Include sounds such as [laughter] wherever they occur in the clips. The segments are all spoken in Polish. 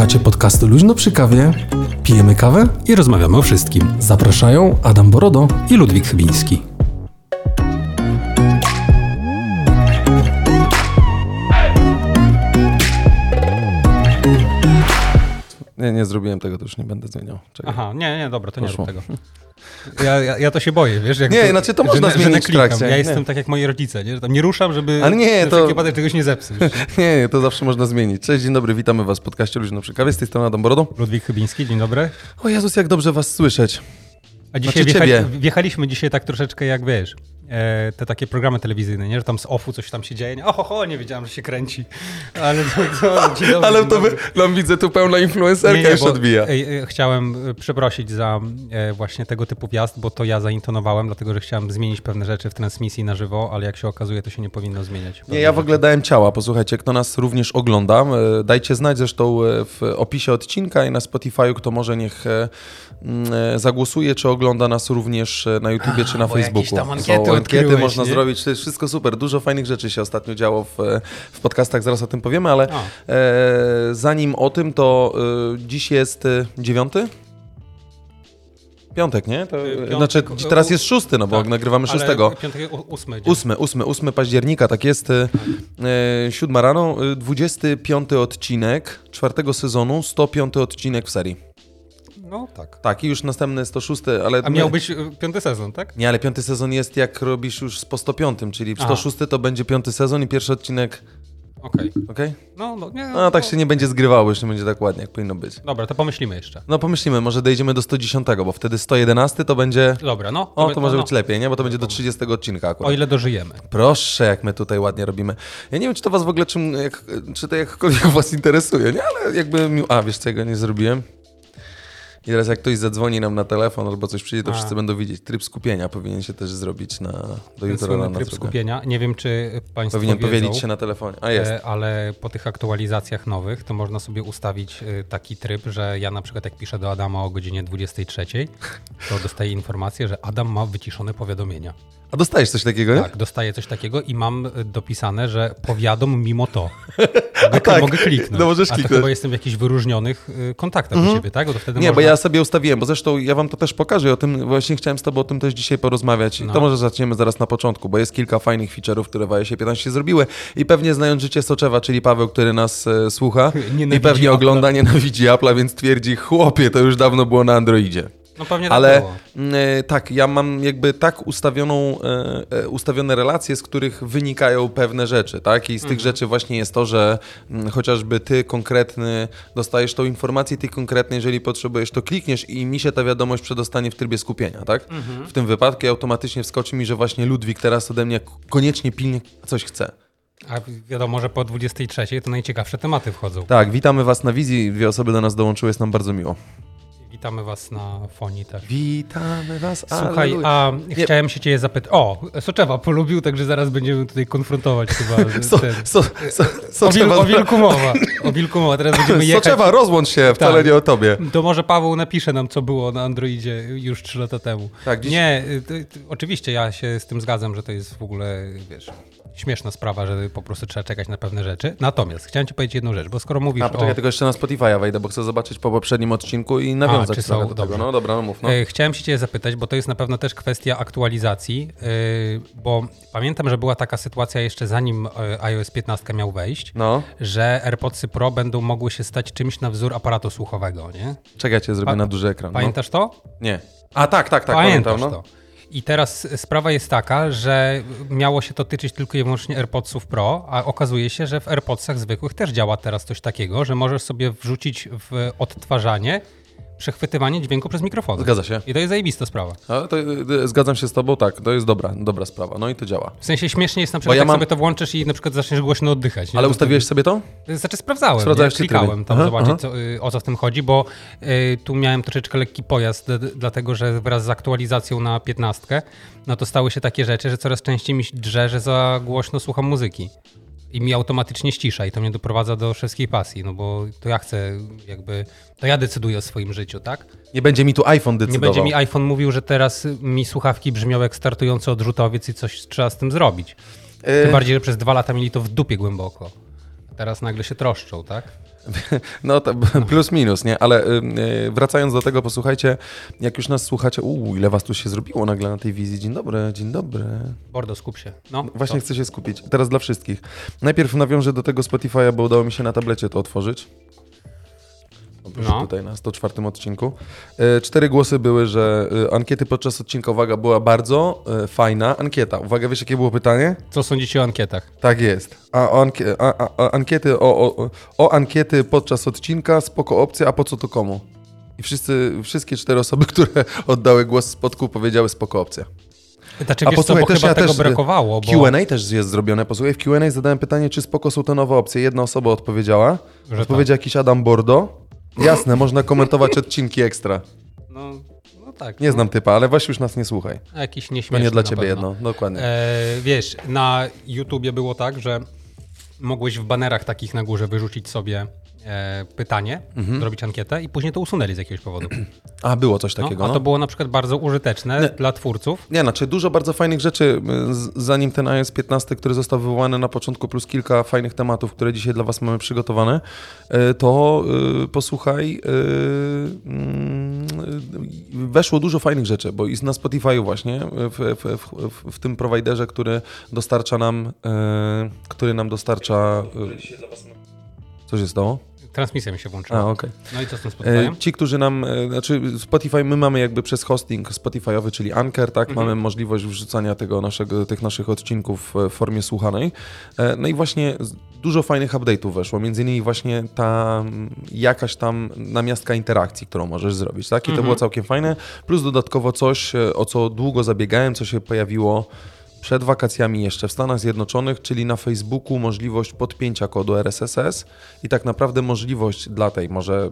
Słuchacie podcastu Luźno przy kawie, pijemy kawę i rozmawiamy o wszystkim. Zapraszają Adam Borodo i Ludwik Chybiński. Nie, nie zrobiłem tego, to już nie będę zmieniał. Czekaj. Aha, nie, nie, dobra, to nie rób tego. Ja, ja, ja, to się boję, wiesz? Jak nie, to, znaczy to można że, zmienić że trakcie. Ja jestem tak jak moi rodzice, nie? Że tam nie ruszam, żeby Ale nie, to... wypadek czegoś nie zepsuć. [laughs] Nie? nie, to zawsze można zmienić. Cześć, dzień dobry, witamy was w podcaście Luźno przy kawie. Z tej strony Adam Borodo. Ludwik Chybiński, dzień dobry. O Jezus, jak dobrze was słyszeć. A dzisiaj znaczy wjechali, wjechaliśmy dzisiaj tak troszeczkę jak wiesz, te takie programy telewizyjne, nie? że tam z offu coś tam się dzieje. Nie? Oho, ho, nie wiedziałem, że się kręci. Ale to, to, [laughs] dobry, Ale to by, no, widzę tu pełna influencerka nie, nie, już odbija. E, chciałem e, przeprosić za e, właśnie tego typu wjazd, bo to ja zaintonowałem, dlatego że chciałem zmienić pewne rzeczy w transmisji na żywo, ale jak się okazuje, to się nie powinno zmieniać. Nie, ja w ogóle dałem ciała. Posłuchajcie, kto nas również ogląda, e, dajcie znać zresztą w opisie odcinka i na Spotify, kto może niech zagłosuje, czy ogląda nas również na YouTubie, czy na Facebooku. Tam ankiety, ankiety można nie? zrobić, to jest wszystko super. Dużo fajnych rzeczy się ostatnio działo w, w podcastach, zaraz o tym powiemy, ale e, zanim o tym, to e, dziś jest e, dziewiąty? Piątek, nie? To, Piątek, znaczy, teraz jest szósty, no bo tak, nagrywamy szóstego. Piątek, ósmy. Ósmy, ósmy, ósmy października, tak jest. E, siódma rano, 25 odcinek czwartego sezonu, 105 odcinek w serii. No tak. Tak, i już następny 106, ale... A miał być y, piąty sezon, tak? Nie, ale piąty sezon jest jak robisz już z po 105, czyli w 106 to będzie piąty sezon i pierwszy odcinek... Okej. Okay. okay? No, no, nie, no, tak się nie będzie zgrywało, już nie będzie tak ładnie, jak powinno być. Dobra, to pomyślimy jeszcze. No pomyślimy, może dojdziemy do 110, bo wtedy 111 to będzie... Dobra, no. O, to może no, być lepiej, nie? Bo to będzie do 30 odcinka akurat. O ile dożyjemy. Proszę, jak my tutaj ładnie robimy. Ja nie wiem, czy to was w ogóle, czym, jak, czy to jakkolwiek was interesuje, nie? Ale jakby... A, wiesz co, ja go nie zrobiłem? I teraz jak ktoś zadzwoni nam na telefon albo coś przyjdzie, to A. wszyscy będą widzieć. Tryb skupienia powinien się też zrobić na, do jutra rana. Tryb skupienia. Nie wiem, czy Państwo Powinien wiedzą, powiedzieć się na telefonie. A jest. E, ale po tych aktualizacjach nowych to można sobie ustawić e, taki tryb, że ja na przykład jak piszę do Adama o godzinie 23, to dostaję informację, że Adam ma wyciszone powiadomienia. A dostajesz coś takiego, nie? Tak, dostaję coś takiego i mam dopisane, że powiadom mimo to. [laughs] Mogę, tak, mogę kliknąć. No możesz kliknąć. A to chyba jestem w jakichś wyróżnionych kontaktach mhm. u Ciebie, tak? Bo wtedy nie, można... bo ja sobie ustawiłem, bo zresztą ja wam to też pokażę, o tym właśnie chciałem z tobą o tym też dzisiaj porozmawiać. No. To może zaczniemy zaraz na początku, bo jest kilka fajnych feature'ów, które w iOSie 15 zrobiły i pewnie znając życie Soczewa, czyli Paweł, który nas e, słucha [laughs] i pewnie ogląda, nienawidzi Apple'a, więc twierdzi, chłopie, to już dawno było na Androidzie. No pewnie tak Ale mm, e, tak, ja mam jakby tak ustawioną, e, e, ustawione relacje, z których wynikają pewne rzeczy, tak? I z mhm. tych rzeczy właśnie jest to, że mm, chociażby ty konkretny dostajesz tą informację, ty konkretny, jeżeli potrzebujesz, to klikniesz i mi się ta wiadomość przedostanie w trybie skupienia, tak? Mhm. W tym wypadku automatycznie wskoczy mi, że właśnie Ludwik teraz ode mnie koniecznie pilnie coś chce. A wiadomo, że po 23 to najciekawsze tematy wchodzą. Tak, witamy Was na wizji. Dwie osoby do nas dołączyły, jest nam bardzo miło. Witamy Was na fonii też. Witamy Was. Słuchaj, a Nie. chciałem się Cię zapytać. O, Soczewa polubił, także zaraz będziemy tutaj konfrontować chyba. [laughs] so, so, so, so, o, wil, o wilku mowa. O wilku mowa. Teraz będziemy [laughs] jechać. Soczewa, rozłącz się, wcale tak. nie o Tobie. To może Paweł napisze nam, co było na Androidzie już trzy lata temu. Tak, dziś... Nie, oczywiście ja się z tym zgadzam, że to jest w ogóle, wiesz, śmieszna sprawa, że po prostu trzeba czekać na pewne rzeczy. Natomiast chciałem ci powiedzieć jedną rzecz, bo skoro mówisz A, poczekaj, o... tylko jeszcze na Spotify'a wejdę, bo chcę zobaczyć po poprzednim odcinku i nawiązać A, są, do tego. No dobra, no mów. No. E, chciałem się cię zapytać, bo to jest na pewno też kwestia aktualizacji, e, bo pamiętam, że była taka sytuacja jeszcze zanim e, iOS 15 miał wejść, no. że AirPodsy Pro będą mogły się stać czymś na wzór aparatu słuchowego, nie? Czekaj, ja cię zrobię pa na duży ekran. No. Pamiętasz no. to? Nie. A tak, tak, tak, pamiętam. No. To. I teraz sprawa jest taka, że miało się to tyczyć tylko i wyłącznie AirPodsów Pro, a okazuje się, że w AirPodsach zwykłych też działa teraz coś takiego, że możesz sobie wrzucić w odtwarzanie przechwytywanie dźwięku przez mikrofon. Zgadza się. I to jest zajebista sprawa. A, to, y, zgadzam się z tobą, tak, to jest dobra, dobra sprawa, no i to działa. W sensie śmiesznie jest na przykład, ja jak mam... sobie to włączysz i na przykład zaczniesz głośno oddychać. Nie? Ale ustawiłeś sobie to? Znaczy sprawdzałem, Sprawdzałeś klikałem tam aha, zobaczyć aha. Co, y, o co w tym chodzi, bo y, tu miałem troszeczkę lekki pojazd, dlatego że wraz z aktualizacją na 15, no to stały się takie rzeczy, że coraz częściej mi drze, że za głośno słucham muzyki i mi automatycznie ścisza i to mnie doprowadza do wszystkiej pasji, no bo to ja chcę jakby, to ja decyduję o swoim życiu, tak? Nie będzie mi tu iPhone decydował. Nie będzie mi iPhone mówił, że teraz mi słuchawki brzmią jak startujący odrzutowiec i coś trzeba z tym zrobić. Yy... Tym bardziej, że przez dwa lata mieli to w dupie głęboko. Teraz nagle się troszczą, tak? [laughs] No to plus minus, nie? Ale y, y, wracając do tego, posłuchajcie, jak już nas słuchacie, uuu, ile was tu się zrobiło nagle na tej wizji. Dzień dobry, dzień dobry. Bordo, skup się. No, Właśnie co? chcę się skupić. Teraz dla wszystkich. Najpierw nawiążę do tego Spotify'a, bo udało mi się na tablecie to otworzyć. No. tutaj na 104 odcinku. E, Cztery głosy były, że e, ankiety podczas odcinka, uwaga, była bardzo e, fajna ankieta. Uwaga, wiesz jakie było pytanie? Co sądzicie o ankietach? Tak jest. A, o a, a, a ankiety, o, o, o ankiety podczas odcinka, spoko opcja, a po co to komu? I wszyscy, wszystkie cztery osoby, [laughs] które oddały głos w spotku, powiedziały spoko opcja. Znaczy, A wiesz co, posłuchaj, bo też ja też, brakowało, bo... Q&A też jest zrobione. Posłuchaj, w Q&A zadałem pytanie, czy spoko są te nowe opcje. Jedna osoba odpowiedziała. Że Odpowiedział jakiś Adam Bordo. Jasne, można komentować odcinki ekstra. No, no tak. Nie no, znam typa, ale weź już nas nie słuchaj. Jakiś To nieśmieszny nie dla ciebie jedno, dokładnie. E, wiesz, na YouTubie było tak, że mogłeś w banerach takich na górze wyrzucić sobie e, pytanie, Mhm. zrobić ankietę i później to usunęli z jakiegoś powodu. [clears throat] A, było coś No, takiego, a no. to było na przykład bardzo użyteczne dla twórców. Nie, znaczy dużo bardzo fajnych rzeczy, zanim ten iOS 15, który został wywołany na początku, plus kilka fajnych tematów, które dzisiaj dla Was mamy przygotowane, y, to y, posłuchaj, y, y, weszło dużo fajnych rzeczy, bo jest na Spotify właśnie, w, w, w, w, w tym prowajderze, który dostarcza nam, y, który nam dostarcza... y, Co się stało? Transmisja mi się włączyła. A, okej. No i co z tym E, Spotify'em? Ci, którzy nam, e, znaczy Spotify, my mamy jakby przez hosting Spotify'owy, czyli Anchor, tak, Mhm. mamy możliwość wrzucania tego naszego, tych naszych odcinków w formie słuchanej. E, No i właśnie dużo fajnych update'ów weszło, między innymi właśnie ta jakaś tam namiastka interakcji, którą możesz zrobić, tak, i to Mhm. było całkiem fajne, plus dodatkowo coś, e, o co długo zabiegałem, co się pojawiło przed wakacjami jeszcze w Stanach Zjednoczonych, czyli na Facebooku możliwość podpięcia kodu RSS i tak naprawdę możliwość dla tej może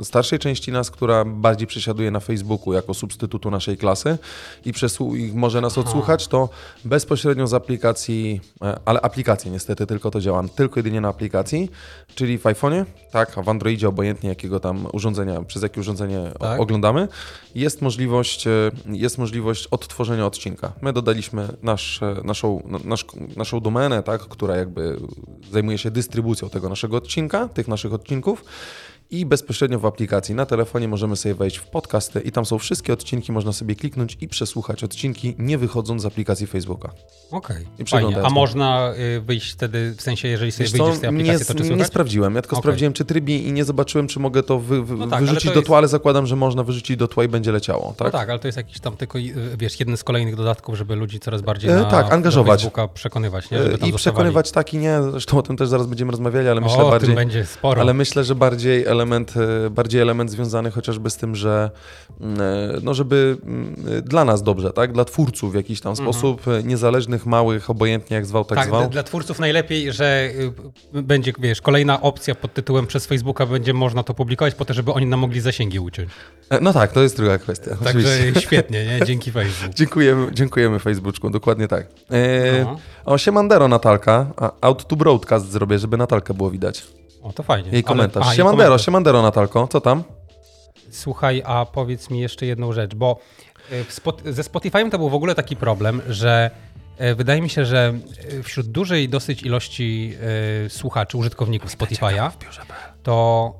e, starszej części nas, która bardziej przesiaduje na Facebooku jako substytutu naszej klasy i, przesłu- i może nas odsłuchać, to bezpośrednio z aplikacji, e, ale aplikacje niestety tylko to działa, tylko jedynie na aplikacji, czyli w iPhone'ie, tak, a w Androidzie obojętnie jakiego tam urządzenia, przez jakie urządzenie Tak. oglądamy, jest możliwość, e, jest możliwość odtworzenia odcinka. My dodaliśmy nasz, e, naszą, na- nasz, naszą domenę, tak, która jakby zajmuje się dystrybucją tego naszego odcinka, tych naszych odcinków i bezpośrednio w aplikacji na telefonie możemy sobie wejść w podcasty i tam są wszystkie odcinki, można sobie kliknąć i przesłuchać odcinki, nie wychodząc z aplikacji Facebooka. Okej, przeglądać A można y, wyjść wtedy, w sensie, jeżeli sobie Wiesz wyjdziesz z tej nie, aplikacji, to czy nie słychać? sprawdziłem. Ja tylko Okej. sprawdziłem, czy trybi i nie zobaczyłem, czy mogę to wy, wy, No tak, wyrzucić to do jest- tła, ale zakładam, że można wyrzucić do tła i będzie leciało. Tak? No tak, ale to jest jakiś tam tylko, y, wiesz, jeden z kolejnych dodatków, żeby ludzi coraz bardziej E, na, tak, angażować. Facebooka przekonywać, nie? Żeby tam I przekonywać tak i nie, zresztą o tym też zaraz będziemy rozmawiali, ale myślę o, bardziej... będzie sporo. Ale myślę, że bardziej element, e, bardziej element związany chociażby z tym, że mm, e, no żeby mm, e, dla nas dobrze, tak? Dla twórców w jakiś tam sposób, e, niezależnych, małych, obojętnie jak zwał, tak, tak, zwał. dla- twórców najlepiej, że y, będzie, wiesz, kolejna opcja pod tytułem przez Facebooka będzie można to publikować po to, żeby oni nam mogli zasięgi uciąć. No tak, to jest druga kwestia. oczywiście. Także [laughs] świetnie, nie? Dzięki [laughs] Facebook. Dziękujemy, dziękujemy Facebooku, dokładnie tak. E, No. o, Siemandero Natalka, a, out to broadcast zrobię, żeby Natalkę było widać. O, to fajnie. Jej Ale- komentarz. aha, jej Siemandero, komentarz. Siemandero Natalko, co tam? Słuchaj, a powiedz mi jeszcze jedną rzecz, bo Spot ze Spotify'em to był w ogóle taki problem, że y, wydaje mi się, że y, wśród dużej dosyć ilości y, słuchaczy, użytkowników Spotify'a, to...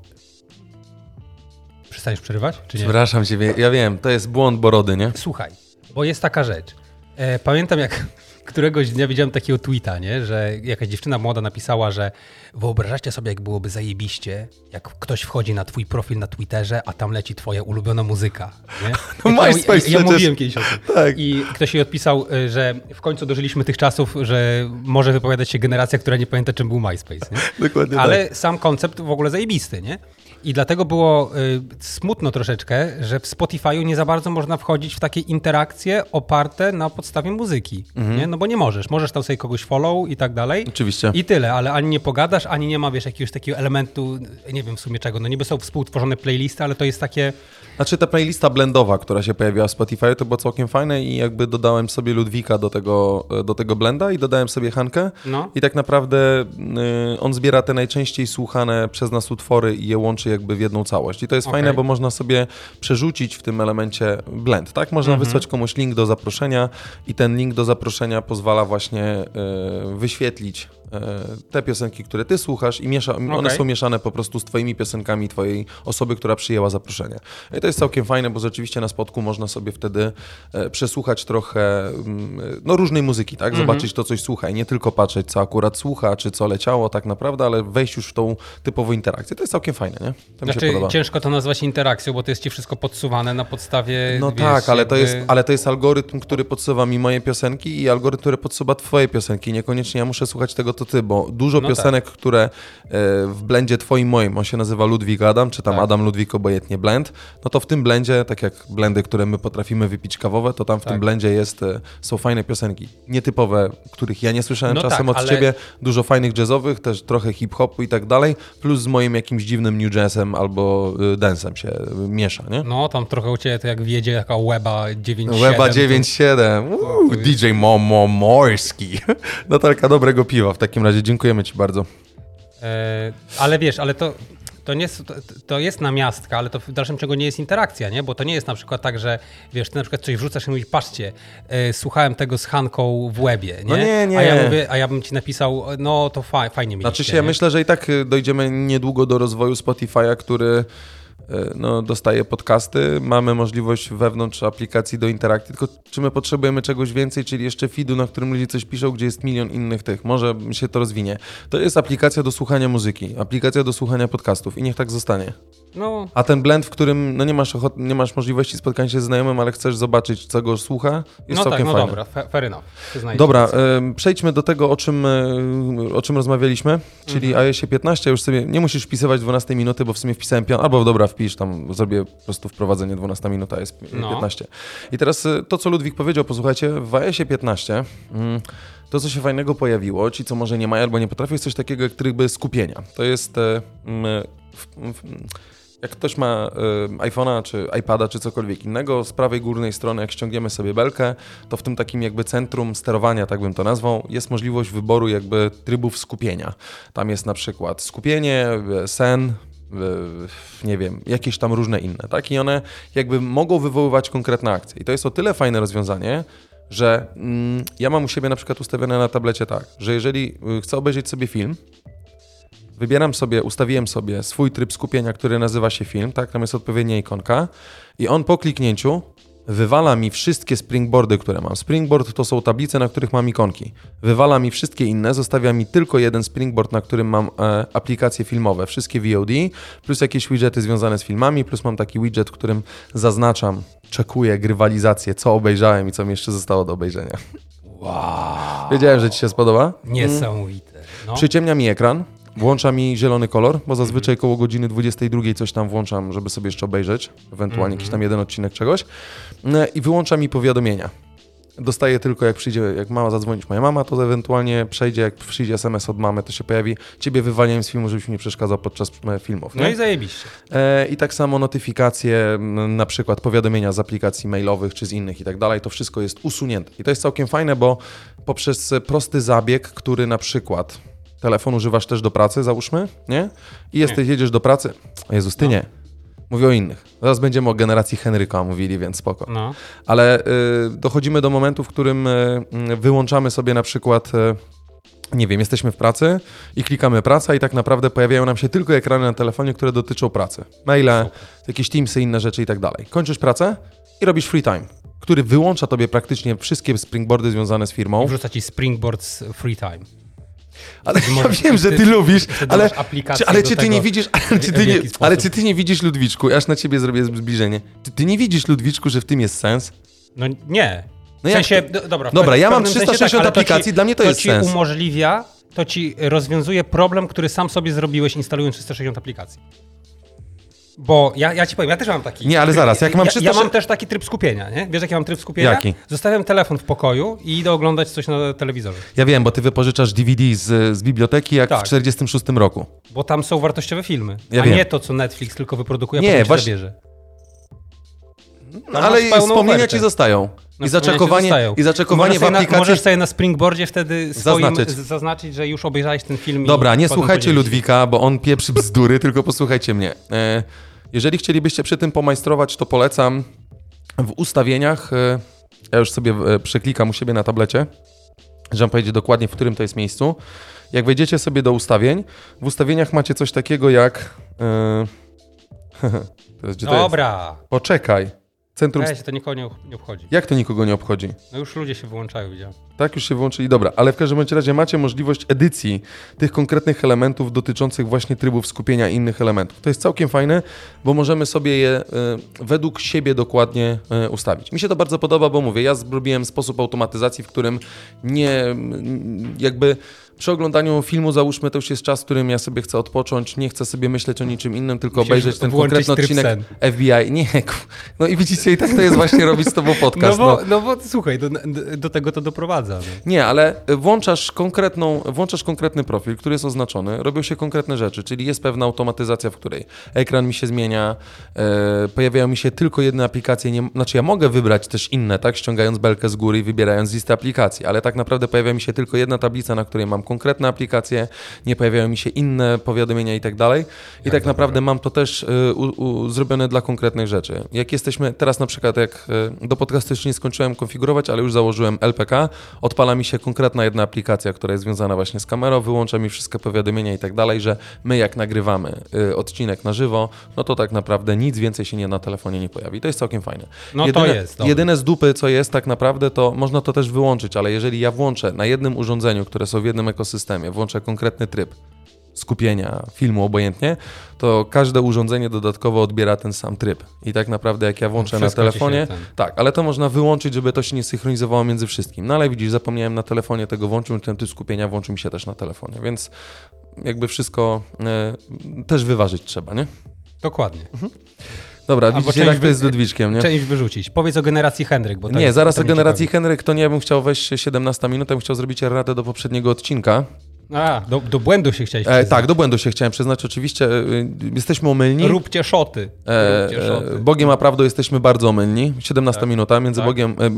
Przestaniesz przerywać, czy nie? Przepraszam cię, ja wiem, to jest błąd Borody, nie? Słuchaj, bo jest taka rzecz. E, pamiętam, jak któregoś dnia widziałem takiego tweeta, nie? że jakaś dziewczyna młoda napisała, że wyobrażacie sobie, jak byłoby zajebiście, jak ktoś wchodzi na twój profil na Twitterze, a tam leci twoja ulubiona muzyka. Nie? [laughs] No ja, MySpace ja, ja przecież. mówiłem kiedyś o tym. Tak. I ktoś jej odpisał, y, że w końcu dożyliśmy tych czasów, że może wypowiadać się generacja, która nie pamięta, czym był MySpace. Nie? [laughs] Dokładnie Ale tak. sam koncept w ogóle zajebisty, nie? I dlatego było y, smutno troszeczkę, że w Spotify'u nie za bardzo można wchodzić w takie interakcje oparte na podstawie muzyki, Mhm. nie? No bo nie możesz. Możesz tam sobie kogoś follow i tak dalej. Oczywiście. I tyle, ale ani nie pogadasz, ani nie ma, wiesz, jakiegoś takiego elementu, nie wiem w sumie czego. No niby są współtworzone playlisty, ale to jest takie... Znaczy ta playlista blendowa, która się pojawiła w Spotify, to było całkiem fajne i jakby dodałem sobie Ludwika do tego, do tego blenda i dodałem sobie Hankę No. i tak naprawdę y, on zbiera te najczęściej słuchane przez nas utwory i je łączy jakby w jedną całość. I to jest Okej. fajne, bo można sobie przerzucić w tym elemencie blend, tak? Można Mhm. wysłać komuś link do zaproszenia i ten link do zaproszenia pozwala właśnie y, wyświetlić te piosenki, które ty słuchasz i miesza, one są mieszane po prostu z twoimi piosenkami twojej osoby, która przyjęła zaproszenie. I to jest całkiem fajne, bo rzeczywiście na spotku można sobie wtedy e, przesłuchać trochę mm, no, różnej muzyki, tak? Mhm. Zobaczyć to, coś słucha i nie tylko patrzeć, co akurat słucha, czy co leciało tak naprawdę, ale wejść już w tą typową interakcję. To jest całkiem fajne, nie? To Znaczy, ciężko to nazwać interakcją, bo to jest ci wszystko podsuwane na podstawie. No wiesz, tak, ale to, jakby- jest, ale to jest algorytm, który podsuwa mi moje piosenki i algorytm, który podsuwa twoje piosenki. Niekoniecznie ja muszę słuchać tego, to ty, bo dużo No piosenek, które e, w blendzie twoim, moim, on się nazywa Ludwik Adam, czy tam Tak. Adam Ludwik obojętnie blend, no to w tym blendzie, tak jak blendy, które my potrafimy wypić kawowe, to tam w tym Tak. blendzie jest, e, są fajne piosenki. Nietypowe, których ja nie słyszałem No czasem tak, od ale- ciebie, dużo fajnych jazzowych, też trochę hip-hopu i tak dalej, plus z moim jakimś dziwnym new jazzem albo y, dance'em się miesza, nie? No, tam trochę u ciebie to jak wjedzie jaka Weba 9.7. Weba to- 9.7. Uuu, DJ Momo Morski. [laughs] Natalka, dobrego piwa w takim razie. Dziękujemy Ci bardzo. E, ale wiesz, ale to, to, nie, jest- to, to jest namiastka, ale to w dalszym ciągu nie jest interakcja, nie? Bo to nie jest na przykład tak, że wiesz, ty na przykład coś wrzucasz i mówisz, patrzcie, e, słuchałem tego z Hanką w łebie, nie? No nie, nie. A ja, mówię, a ja bym ci napisał, no to fa fajnie mi Znaczy się, ja myślę, że i tak y, dojdziemy niedługo do rozwoju Spotify'a, który no, dostaje podcasty. Mamy możliwość wewnątrz aplikacji do interakcji, tylko czy my potrzebujemy czegoś więcej, czyli jeszcze feedu, na którym ludzie coś piszą, gdzie jest milion innych tych. Może się to rozwinie. To jest aplikacja do słuchania muzyki, aplikacja do słuchania podcastów i niech tak zostanie. No, A ten blend, w którym no nie, masz ochot, nie masz możliwości spotkania się z znajomym, ale chcesz zobaczyć, co go słucha, jest no tak, całkiem no fajne. dobra, fa- fair enough. Dobra, em, przejdźmy do tego, o czym, e, o czym rozmawialiśmy, czyli Mhm. iOSie 15. Już sobie nie musisz wpisywać 12 minuty, bo w sumie wpisałem 5, albo dobra, wpisz tam, zrobię po prostu wprowadzenie 12 minuta, jest No. 15. I teraz e, to, co Ludwik powiedział, posłuchajcie, w iOSie 15 mm, to, co się fajnego pojawiło, ci, co może nie mają albo nie potrafią, jest coś takiego jak tryby skupienia. To jest... e, mm, jak ktoś ma y, iPhone'a, czy iPada, czy cokolwiek innego, z prawej górnej strony, jak ściągniemy sobie belkę, to w tym takim jakby centrum sterowania, tak bym to nazwał, jest możliwość wyboru jakby trybów skupienia. Tam jest na przykład skupienie, y, sen, y, nie wiem, jakieś tam różne inne, tak? I one jakby mogą wywoływać konkretne akcje. I to jest o tyle fajne rozwiązanie, że mm, ja mam u siebie na przykład ustawione na tablecie tak, że jeżeli y, chcę obejrzeć sobie film, Wybieram sobie, ustawiłem sobie swój tryb skupienia, który nazywa się film, tak, tam jest odpowiednia ikonka i on po kliknięciu wywala mi wszystkie springboardy, które mam. Springboard to są tablice, na których mam ikonki. Wywala mi wszystkie inne, zostawia mi tylko jeden springboard, na którym mam e, aplikacje filmowe, wszystkie VOD, plus jakieś widgety związane z filmami, plus mam taki widget, w którym zaznaczam, czekuję grywalizację, co obejrzałem i co mi jeszcze zostało do obejrzenia. Wow. Wiedziałem, że Ci się spodoba. Niesamowite. No. Przyciemnia mi ekran, włącza mi zielony kolor, bo zazwyczaj koło godziny 22 coś tam włączam, żeby sobie jeszcze obejrzeć, ewentualnie jakiś tam jeden odcinek czegoś. No I wyłącza mi powiadomienia. Dostaję tylko jak przyjdzie, jak mama zadzwonić moja mama, to ewentualnie przejdzie, jak przyjdzie SMS od mamy, to się pojawi, ciebie wywalniają z filmu, żebyś mi nie przeszkadzał podczas e, filmów. no nie? i zajebiście. E, I tak samo notyfikacje, na przykład powiadomienia z aplikacji mailowych czy z innych i tak dalej, to wszystko jest usunięte. I to jest całkiem fajne, bo poprzez prosty zabieg, który na przykład telefon używasz też do pracy, załóżmy, nie? I jesteś, jedziesz do pracy. O Jezus, ty No. nie. Mówię o innych. Zaraz będziemy o generacji Henryka mówili, więc spoko. No. Ale y, dochodzimy do momentu, w którym y, y, wyłączamy sobie na przykład, y, nie wiem, jesteśmy w pracy i klikamy praca i tak naprawdę pojawiają nam się tylko ekrany na telefonie, które dotyczą pracy. Maile, jakieś Teamsy, inne rzeczy i tak dalej. Kończysz pracę i robisz free time, który wyłącza tobie praktycznie wszystkie springboardy związane z firmą. Wrzuca ci Springboards Free Time. Ale ja wiem, że ty- ty lubisz, ale czy, ale czy ty nie widzisz, ale czy ty nie, ale czy ty nie widzisz Ludwiczku, aż na ciebie zrobię zbliżenie, czy ty nie widzisz Ludwiczku, że w tym jest sens? No nie. No w jak sensie, to- do, dobra, Dobra, ja mam pewnym sensie 360 ale to aplikacji, ci, dla mnie to jest ci sens. umożliwia, to ci rozwiązuje problem, który sam sobie zrobiłeś instalując 360 aplikacji. Bo ja, ja ci powiem, ja też mam taki. Nie, ale zaraz, jak mam ja, 360 ja mam też taki tryb skupienia, nie? Wiesz, jaki mam tryb skupienia? Jaki? Zostawiam telefon w pokoju i idę oglądać coś na telewizorze. Ja wiem, bo ty wypożyczasz DVD z, z biblioteki jak Tak. w 46 roku. Bo tam są wartościowe filmy. Ja a wiem. nie to, co Netflix tylko wyprodukuje, a Nie, potem właśnie- zabierze. No, ale wspomnienia ofertę. ci zostają. No, I zaczekowanie, zostają. i zaczekowanie w sobie aplikacji... Na, możesz sobie na Springboardzie wtedy swoim Zaznaczyć. zaznaczyć, że już obejrzałeś ten film. Dobra, nie słuchajcie. Ludwika, bo on pieprzy bzdury, [laughs] tylko posłuchajcie mnie. E, jeżeli chcielibyście przy tym pomajstrować, to polecam w ustawieniach, e, ja już sobie e, przeklikam u siebie na tablecie, że powiedzieć dokładnie, w którym to jest miejscu. Jak wejdziecie sobie do ustawień, w ustawieniach macie coś takiego jak... [laughs] Yy... Teraz? Dobra. Poczekaj. Centrum... Weź, to nikogo nie, nie obchodzi. Jak to nikogo nie obchodzi? No już ludzie się wyłączają, widziałem. Tak, już się wyłączyli, dobra, ale w każdym bądź razie macie możliwość edycji tych konkretnych elementów dotyczących właśnie trybów skupienia innych elementów. To jest całkiem fajne, bo możemy sobie je e, według siebie dokładnie e, ustawić. Mi się to bardzo podoba, bo mówię, ja zrobiłem sposób automatyzacji, w którym nie jakby przy oglądaniu filmu, załóżmy, to już jest czas, w którym ja sobie chcę odpocząć, nie chcę sobie myśleć o niczym innym, tylko Musisz obejrzeć ten konkretny odcinek sen. FBI. Nie, [laughs] no i widzicie, i tak to jest właśnie robić z tobą [laughs] podcast. No bo, no bo słuchaj, do, do tego to doprowadza. No. Nie, ale włączasz konkretną, włączasz konkretny profil, który jest oznaczony, robią się konkretne rzeczy, czyli jest pewna automatyzacja, w której ekran mi się zmienia, e, pojawiają mi się tylko jedne aplikacje, nie, znaczy ja mogę wybrać też inne, tak, ściągając belkę z góry i wybierając z listy aplikacji, ale tak naprawdę pojawia mi się tylko jedna tablica, na której mam konkretne aplikacje, nie pojawiają mi się inne powiadomienia i tak dalej. I tak naprawdę mam to też e, u, u, zrobione dla konkretnych rzeczy. Jak jesteśmy, teraz na przykład jak e, do podcastu jeszcze nie skończyłem konfigurować, ale już założyłem LPK, odpala mi się konkretna jedna aplikacja, która jest związana właśnie z kamerą, wyłącza mi wszystkie powiadomienia i tak dalej, że my jak nagrywamy y, odcinek na żywo, no to tak naprawdę nic więcej się nie na telefonie nie pojawi. To jest całkiem fajne. No to jedyne, jest, dobra. Jedyne z dupy, co jest tak naprawdę, to można to też wyłączyć, ale jeżeli ja włączę na jednym urządzeniu, które są w jednym ekosystemie, włączę konkretny tryb skupienia filmu obojętnie, to każde urządzenie dodatkowo odbiera ten sam tryb. I tak naprawdę jak ja włączę na telefonie, ten- tak, ale to można wyłączyć, żeby to się nie synchronizowało między wszystkim. No ale widzisz, zapomniałem na telefonie tego włączyć, ten tryb skupienia włączył mi się też na telefonie, więc jakby wszystko e, też wyważyć trzeba, nie? Dokładnie. Dobra, Albo widzicie jak to jest z Ludwiczkiem, nie? Część wyrzucić. Powiedz o generacji Henryk, bo Nie, zaraz o generacji ciekawi. Henryk, to nie, ja bym chciał wejść 17 minut, ja bym chciał zrobić radę do poprzedniego odcinka. A, do, do błędu się chciałeś E, przyznać. tak, do błędu się chciałem przyznać, oczywiście e, jesteśmy omylni. Róbcie szoty. E, Róbcie szoty. e, Bogiem a prawdą jesteśmy bardzo omylni. 17 minuta między tak. Bogiem, e,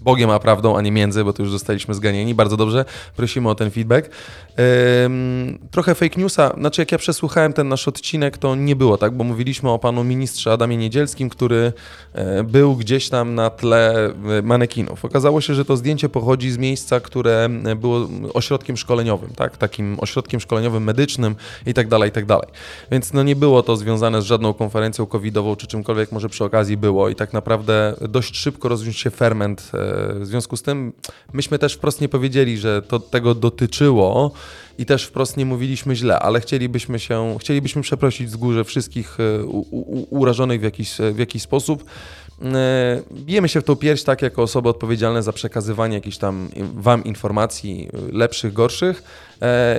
Bogiem a prawdą, a nie między, bo to już zostaliśmy zganieni. Bardzo dobrze. Prosimy o ten feedback. Em, trochę fake newsa. Znaczy, jak ja przesłuchałem ten nasz odcinek, to nie było tak, bo mówiliśmy o panu ministrze Adamie Niedzielskim, który e, był gdzieś tam na tle e, manekinów. Okazało się, że to zdjęcie pochodzi z miejsca, które e, było ośrodkiem szkoleniowym, tak? Takim ośrodkiem szkoleniowym medycznym i tak dalej, i tak dalej. Więc no nie było to związane z żadną konferencją covidową czy czymkolwiek może przy okazji było i tak naprawdę dość szybko rozwiązał się ferment. W związku z tym myśmy też wprost nie powiedzieli, że to tego dotyczyło i też wprost nie mówiliśmy źle, ale chcielibyśmy się, chcielibyśmy przeprosić z górze wszystkich e, urażonych w jakiś, w jakiś sposób. E, Bijemy się w tą pierś tak jako osoby odpowiedzialne za przekazywanie jakichś tam wam informacji e, lepszych, gorszych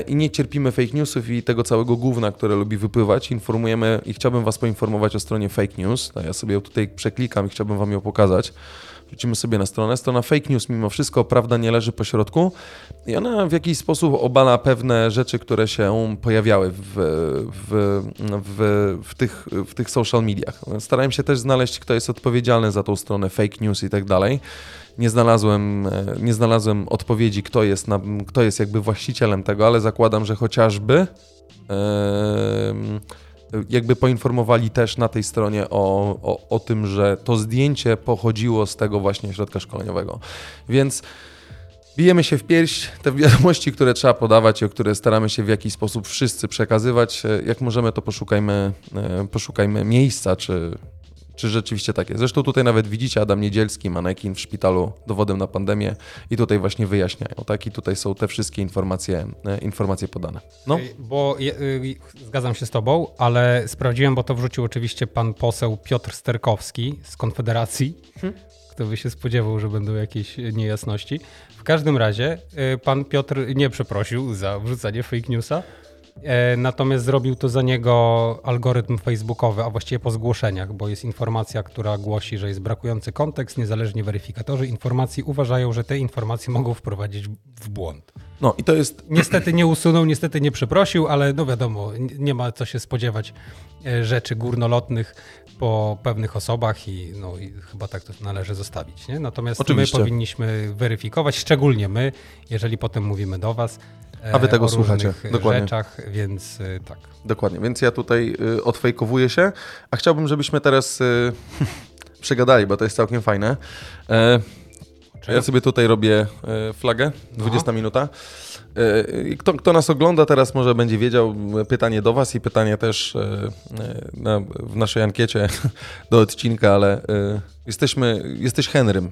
i nie cierpimy fake newsów i tego całego gówna, które lubi wypływać. Informujemy i chciałbym was poinformować o stronie fake news. Ja sobie ją tutaj przeklikam i chciałbym wam ją pokazać. Wrócimy sobie na stronę. Strona fake news mimo wszystko, prawda nie leży po środku i ona w jakiś sposób obala pewne rzeczy, które się pojawiały w, w, w, w, tych, w tych social mediach. Starałem się też znaleźć, kto jest odpowiedzialny za tą stronę fake news i tak dalej. Nie znalazłem, e, nie znalazłem odpowiedzi, kto jest, na, kto jest jakby właścicielem tego, ale zakładam, że chociażby em, jakby poinformowali też na tej stronie o, o, o tym, że to zdjęcie pochodziło z tego właśnie środka szkoleniowego. Więc bijemy się w pierś, te wiadomości, które trzeba podawać i o które staramy się w jakiś sposób wszyscy przekazywać, e, jak możemy, to poszukajmy, e, poszukajmy miejsca, czy, czy rzeczywiście tak jest. Zresztą tutaj nawet widzicie Adam Niedzielski, manekin w szpitalu dowodem na pandemię i tutaj właśnie wyjaśniają, tak? I tutaj są te wszystkie informacje, e, informacje podane. No. Bo je, y, zgadzam się z tobą, ale sprawdziłem, bo to wrzucił oczywiście pan poseł Piotr Sterkowski z Konfederacji. Kto by się spodziewał, że będą jakieś niejasności. W każdym razie y, pan Piotr nie przeprosił za wrzucanie fake newsa. E, Natomiast zrobił to za niego algorytm facebookowy, a właściwie po zgłoszeniach, bo jest informacja, która głosi, że jest brakujący kontekst. Niezależni weryfikatorzy informacji uważają, że te informacje mogą wprowadzić w błąd. no i to jest Niestety nie usunął, niestety nie przeprosił, ale no wiadomo, nie ma co się spodziewać e, rzeczy górnolotnych po pewnych osobach i, no, i chyba tak to należy zostawić. Nie? Natomiast Oczywiście. my powinniśmy weryfikować, szczególnie my, jeżeli potem mówimy do Was A wy tego słuchacie, różnych dokładnie. rzeczach, więc e, tak. Dokładnie, więc ja tutaj y, odfejkowuję się, a chciałbym, żebyśmy teraz [laughs] przegadali, bo to jest całkiem fajne. E, Ja sobie tutaj robię e, flagę, 20 minuta. E, Kto, kto nas ogląda teraz może będzie wiedział, e, pytanie do was i pytanie też e, e, na, w naszej ankiecie [laughs] do odcinka, ale e, jesteśmy, jesteś Henrym.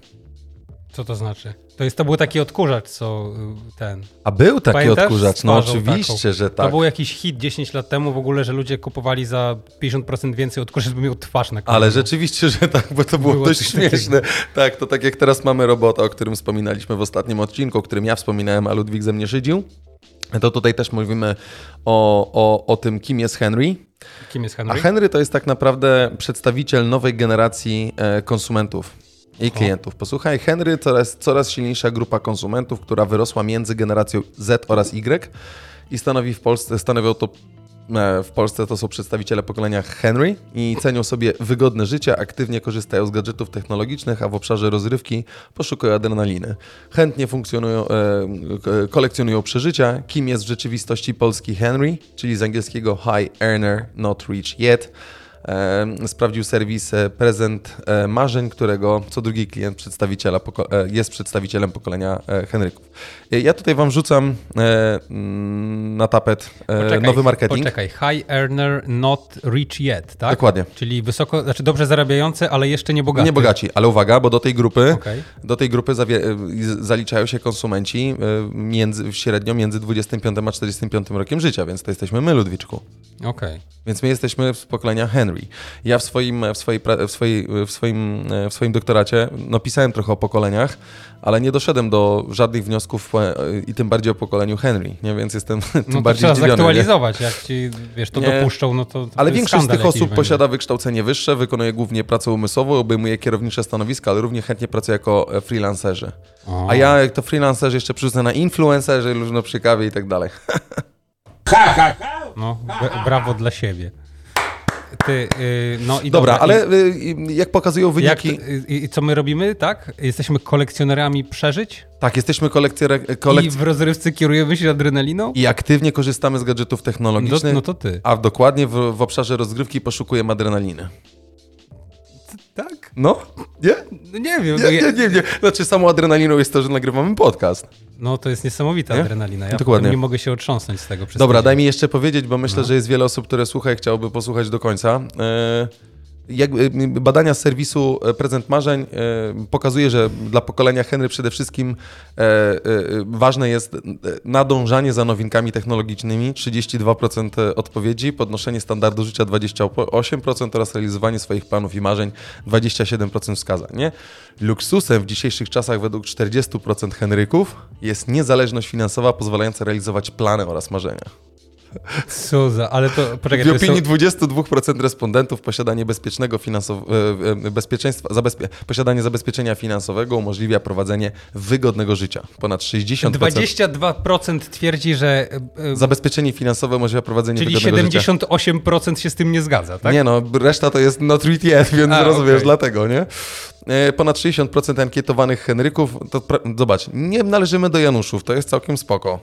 Co to znaczy? To, jest, to był taki odkurzacz, co y, ten. A był taki Pamiętasz? odkurzacz, no oczywiście, taką. że To tak. był jakiś hit 10 lat temu w ogóle, że ludzie kupowali za 50% więcej odkurzacz, żeby miał twarz na Ale końcu. rzeczywiście, że tak, bo to było, Było dość śmieszne. Tak, to tak jak teraz mamy robota, o którym wspominaliśmy w ostatnim odcinku, o którym ja wspominałem, a Ludwik ze mnie szydził. To tutaj też mówimy o, o, o tym, kim jest Henry. Kim jest A Henry? Henry to jest tak naprawdę przedstawiciel nowej generacji e, konsumentów i klientów. Posłuchaj, Henry coraz, coraz silniejsza grupa konsumentów, która wyrosła między generacją Z oraz Y i stanowi w Polsce, stanowią to e, w Polsce to są przedstawiciele pokolenia Henry i cenią sobie wygodne życie, aktywnie korzystają z gadżetów technologicznych, a w obszarze rozrywki poszukują adrenaliny. Chętnie funkcjonują, e, kolekcjonują przeżycia. Kim jest w rzeczywistości polski Henry, czyli z angielskiego High Earner Not Rich Yet. E, sprawdził serwis e, Prezent e, Marzeń, którego co drugi klient przedstawiciela jest przedstawicielem pokolenia Henryków. Ja tutaj wam rzucam mm, na tapet Poczekaj, nowy marketing. Poczekaj, high earner not rich yet, tak? Dokładnie. Czyli wysoko, znaczy dobrze zarabiający, ale jeszcze nie bogaty. Nie bogaci, ale uwaga, bo do tej grupy, Okej. do tej grupy zaliczają się konsumenci między, średnio między 25 a 45 rokiem życia, więc to jesteśmy my, Ludwiczku. Okej. Więc my jesteśmy z pokolenia Henry. Ja w swoim, w swojej, w swojej, w swoim, w swoim doktoracie no, pisałem trochę o pokoleniach, ale nie doszedłem do żadnych wniosków e, i tym bardziej o pokoleniu Henry, nie? więc jestem [laughs] tym No to bardziej trzeba zdziwiony. Nie? zaktualizować, jak ci, wiesz, to Nie. dopuszczą, no to, to Ale większość z tych osób będzie. posiada wykształcenie wyższe, wykonuje głównie pracę umysłową, obejmuje kierownicze stanowiska, ale równie chętnie pracuje jako e, freelancerzy. O. A ja, jak to freelancerzy, jeszcze przerzucę na influencerzy, luźno przy kawie i tak dalej. [laughs] No, b- brawo dla siebie. Ty, y, no i Dobra, ale i, y, jak pokazują jak, wyniki... y, I co my robimy, tak? Jesteśmy kolekcjonerami przeżyć Tak, jesteśmy kolekcjere- i kolek... w rozrywce kierujemy się adrenaliną? i aktywnie korzystamy z gadżetów No, technologicznych, no to ty. a dokładnie w, w obszarze rozgrywki poszukujemy adrenaliny. Tak? No? Nie? No nie wiem. Nie, no, nie, nie, nie. Znaczy samą adrenaliną jest to, że nagrywamy podcast. no to jest niesamowita Nie? adrenalina. Ja Dokładnie. nie mogę się otrząsnąć z tego. przez Dobra, tydzień. daj mi jeszcze powiedzieć, bo myślę, No. że jest wiele osób, które słucha i chciałoby posłuchać do końca. E, badania z serwisu e, Prezent Marzeń e, pokazuje, że dla pokolenia Henry przede wszystkim e, ważne jest nadążanie za nowinkami technologicznymi, 32% odpowiedzi, podnoszenie standardu życia 28% oraz realizowanie swoich planów i marzeń 27% wskazań. Nie? Luksusem w dzisiejszych czasach według 40% Henryków jest niezależność finansowa pozwalająca realizować plany oraz marzenia. Co za, ale to, poczekaj, W opinii to, 22% respondentów posiadanie bezpiecznego finansow... e, e, bezpieczeństwa, zabezpie... posiadanie zabezpieczenia finansowego umożliwia prowadzenie wygodnego życia. Ponad 60%. 22% twierdzi, że, e, Zabezpieczenie finansowe umożliwia prowadzenie czyli wygodnego życia. 78% się z tym nie zgadza, tak? Nie no, reszta to jest not read yet, więc A, rozumiesz, okej. dlatego, nie? Ponad 60% ankietowanych Henryków, to pra- zobacz, nie należymy do Januszów, to jest całkiem spoko.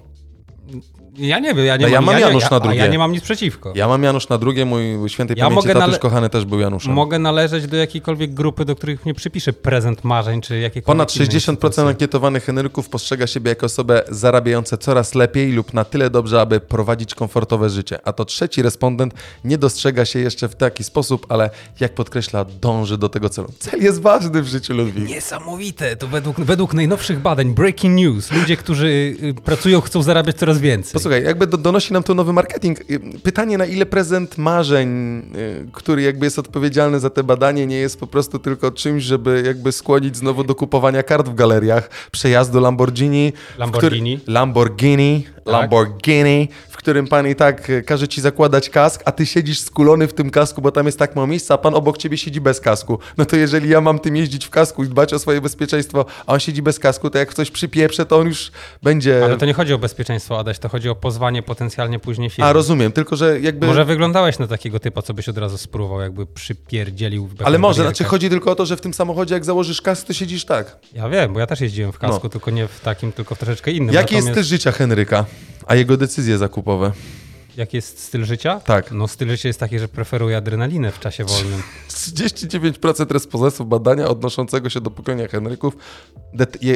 Ja nie wiem, ja nie No ja mam, mam nie- Janusz ja, na drugie. Ja nie mam nic przeciwko. Ja mam Janusz na drugie, mój świętej Ja pamięci tatuś nale- kochany też był Januszem. Mogę należeć do jakiejkolwiek grupy, do których nie przypiszę prezent marzeń, czy jakiekolwiek Ponad innej 60% instytucji. ankietowanych Henryków postrzega siebie jako osobę zarabiającą coraz lepiej lub na tyle dobrze, aby prowadzić komfortowe życie. A to trzeci respondent nie dostrzega się jeszcze w taki sposób, ale jak podkreśla, dąży do tego celu. Cel jest ważny w życiu Ludwik. Niesamowite, to według, według najnowszych badań, breaking news, ludzie, którzy y, pracują, chcą zarabiać coraz więcej. Posłuchaj, jakby do, donosi nam to nowy marketing. Y, Pytanie, na ile prezent marzeń, y, który jakby jest odpowiedzialny za te badanie, nie jest po prostu tylko czymś, żeby jakby skłonić znowu do kupowania kart w galeriach, przejazdu Lamborghini. Lamborghini. Który, Lamborghini. Tak. Lamborghini, w którym pan i tak y, każe ci zakładać kask, a ty siedzisz skulony w tym kasku, bo tam jest tak mało miejsca, a pan obok ciebie siedzi bez kasku. No to jeżeli ja mam tym jeździć w kasku i dbać o swoje bezpieczeństwo, a on siedzi bez kasku, to jak coś przypieprze, to on już będzie... Ale to nie chodzi o bezpieczeństwo, Adaś, to chodzi o pozwanie potencjalnie później firmy. A rozumiem, tylko że jakby. Może wyglądałeś na takiego typa, co byś od razu spróbował, jakby przypierdzielił Ale może, barierkę. znaczy chodzi tylko o to, że w tym samochodzie jak założysz kask, to siedzisz tak. Ja wiem, bo ja też jeździłem w kasku, No. tylko nie w takim, tylko w troszeczkę innym. Jaki jest Natomiast styl życia Henryka, a jego decyzje zakupowe? Jak jest styl życia? Tak. No styl życia jest taki, że preferuję adrenalinę w czasie wolnym. 39% respondentów badania odnoszącego się do pokolenia Henryków,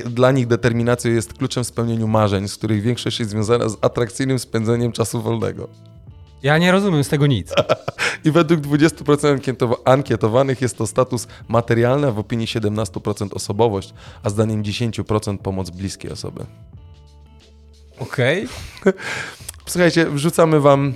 dla nich determinacja jest kluczem w spełnieniu marzeń, z których większość jest związana z atrakcyjnym spędzeniem czasu wolnego. Ja nie rozumiem z tego nic. [laughs] I według 20% ankietowa- ankietowanych jest to status materialny, a w opinii 17% osobowość, a zdaniem 10% pomoc bliskiej osoby. Okej. [laughs] Słuchajcie, wrzucamy wam,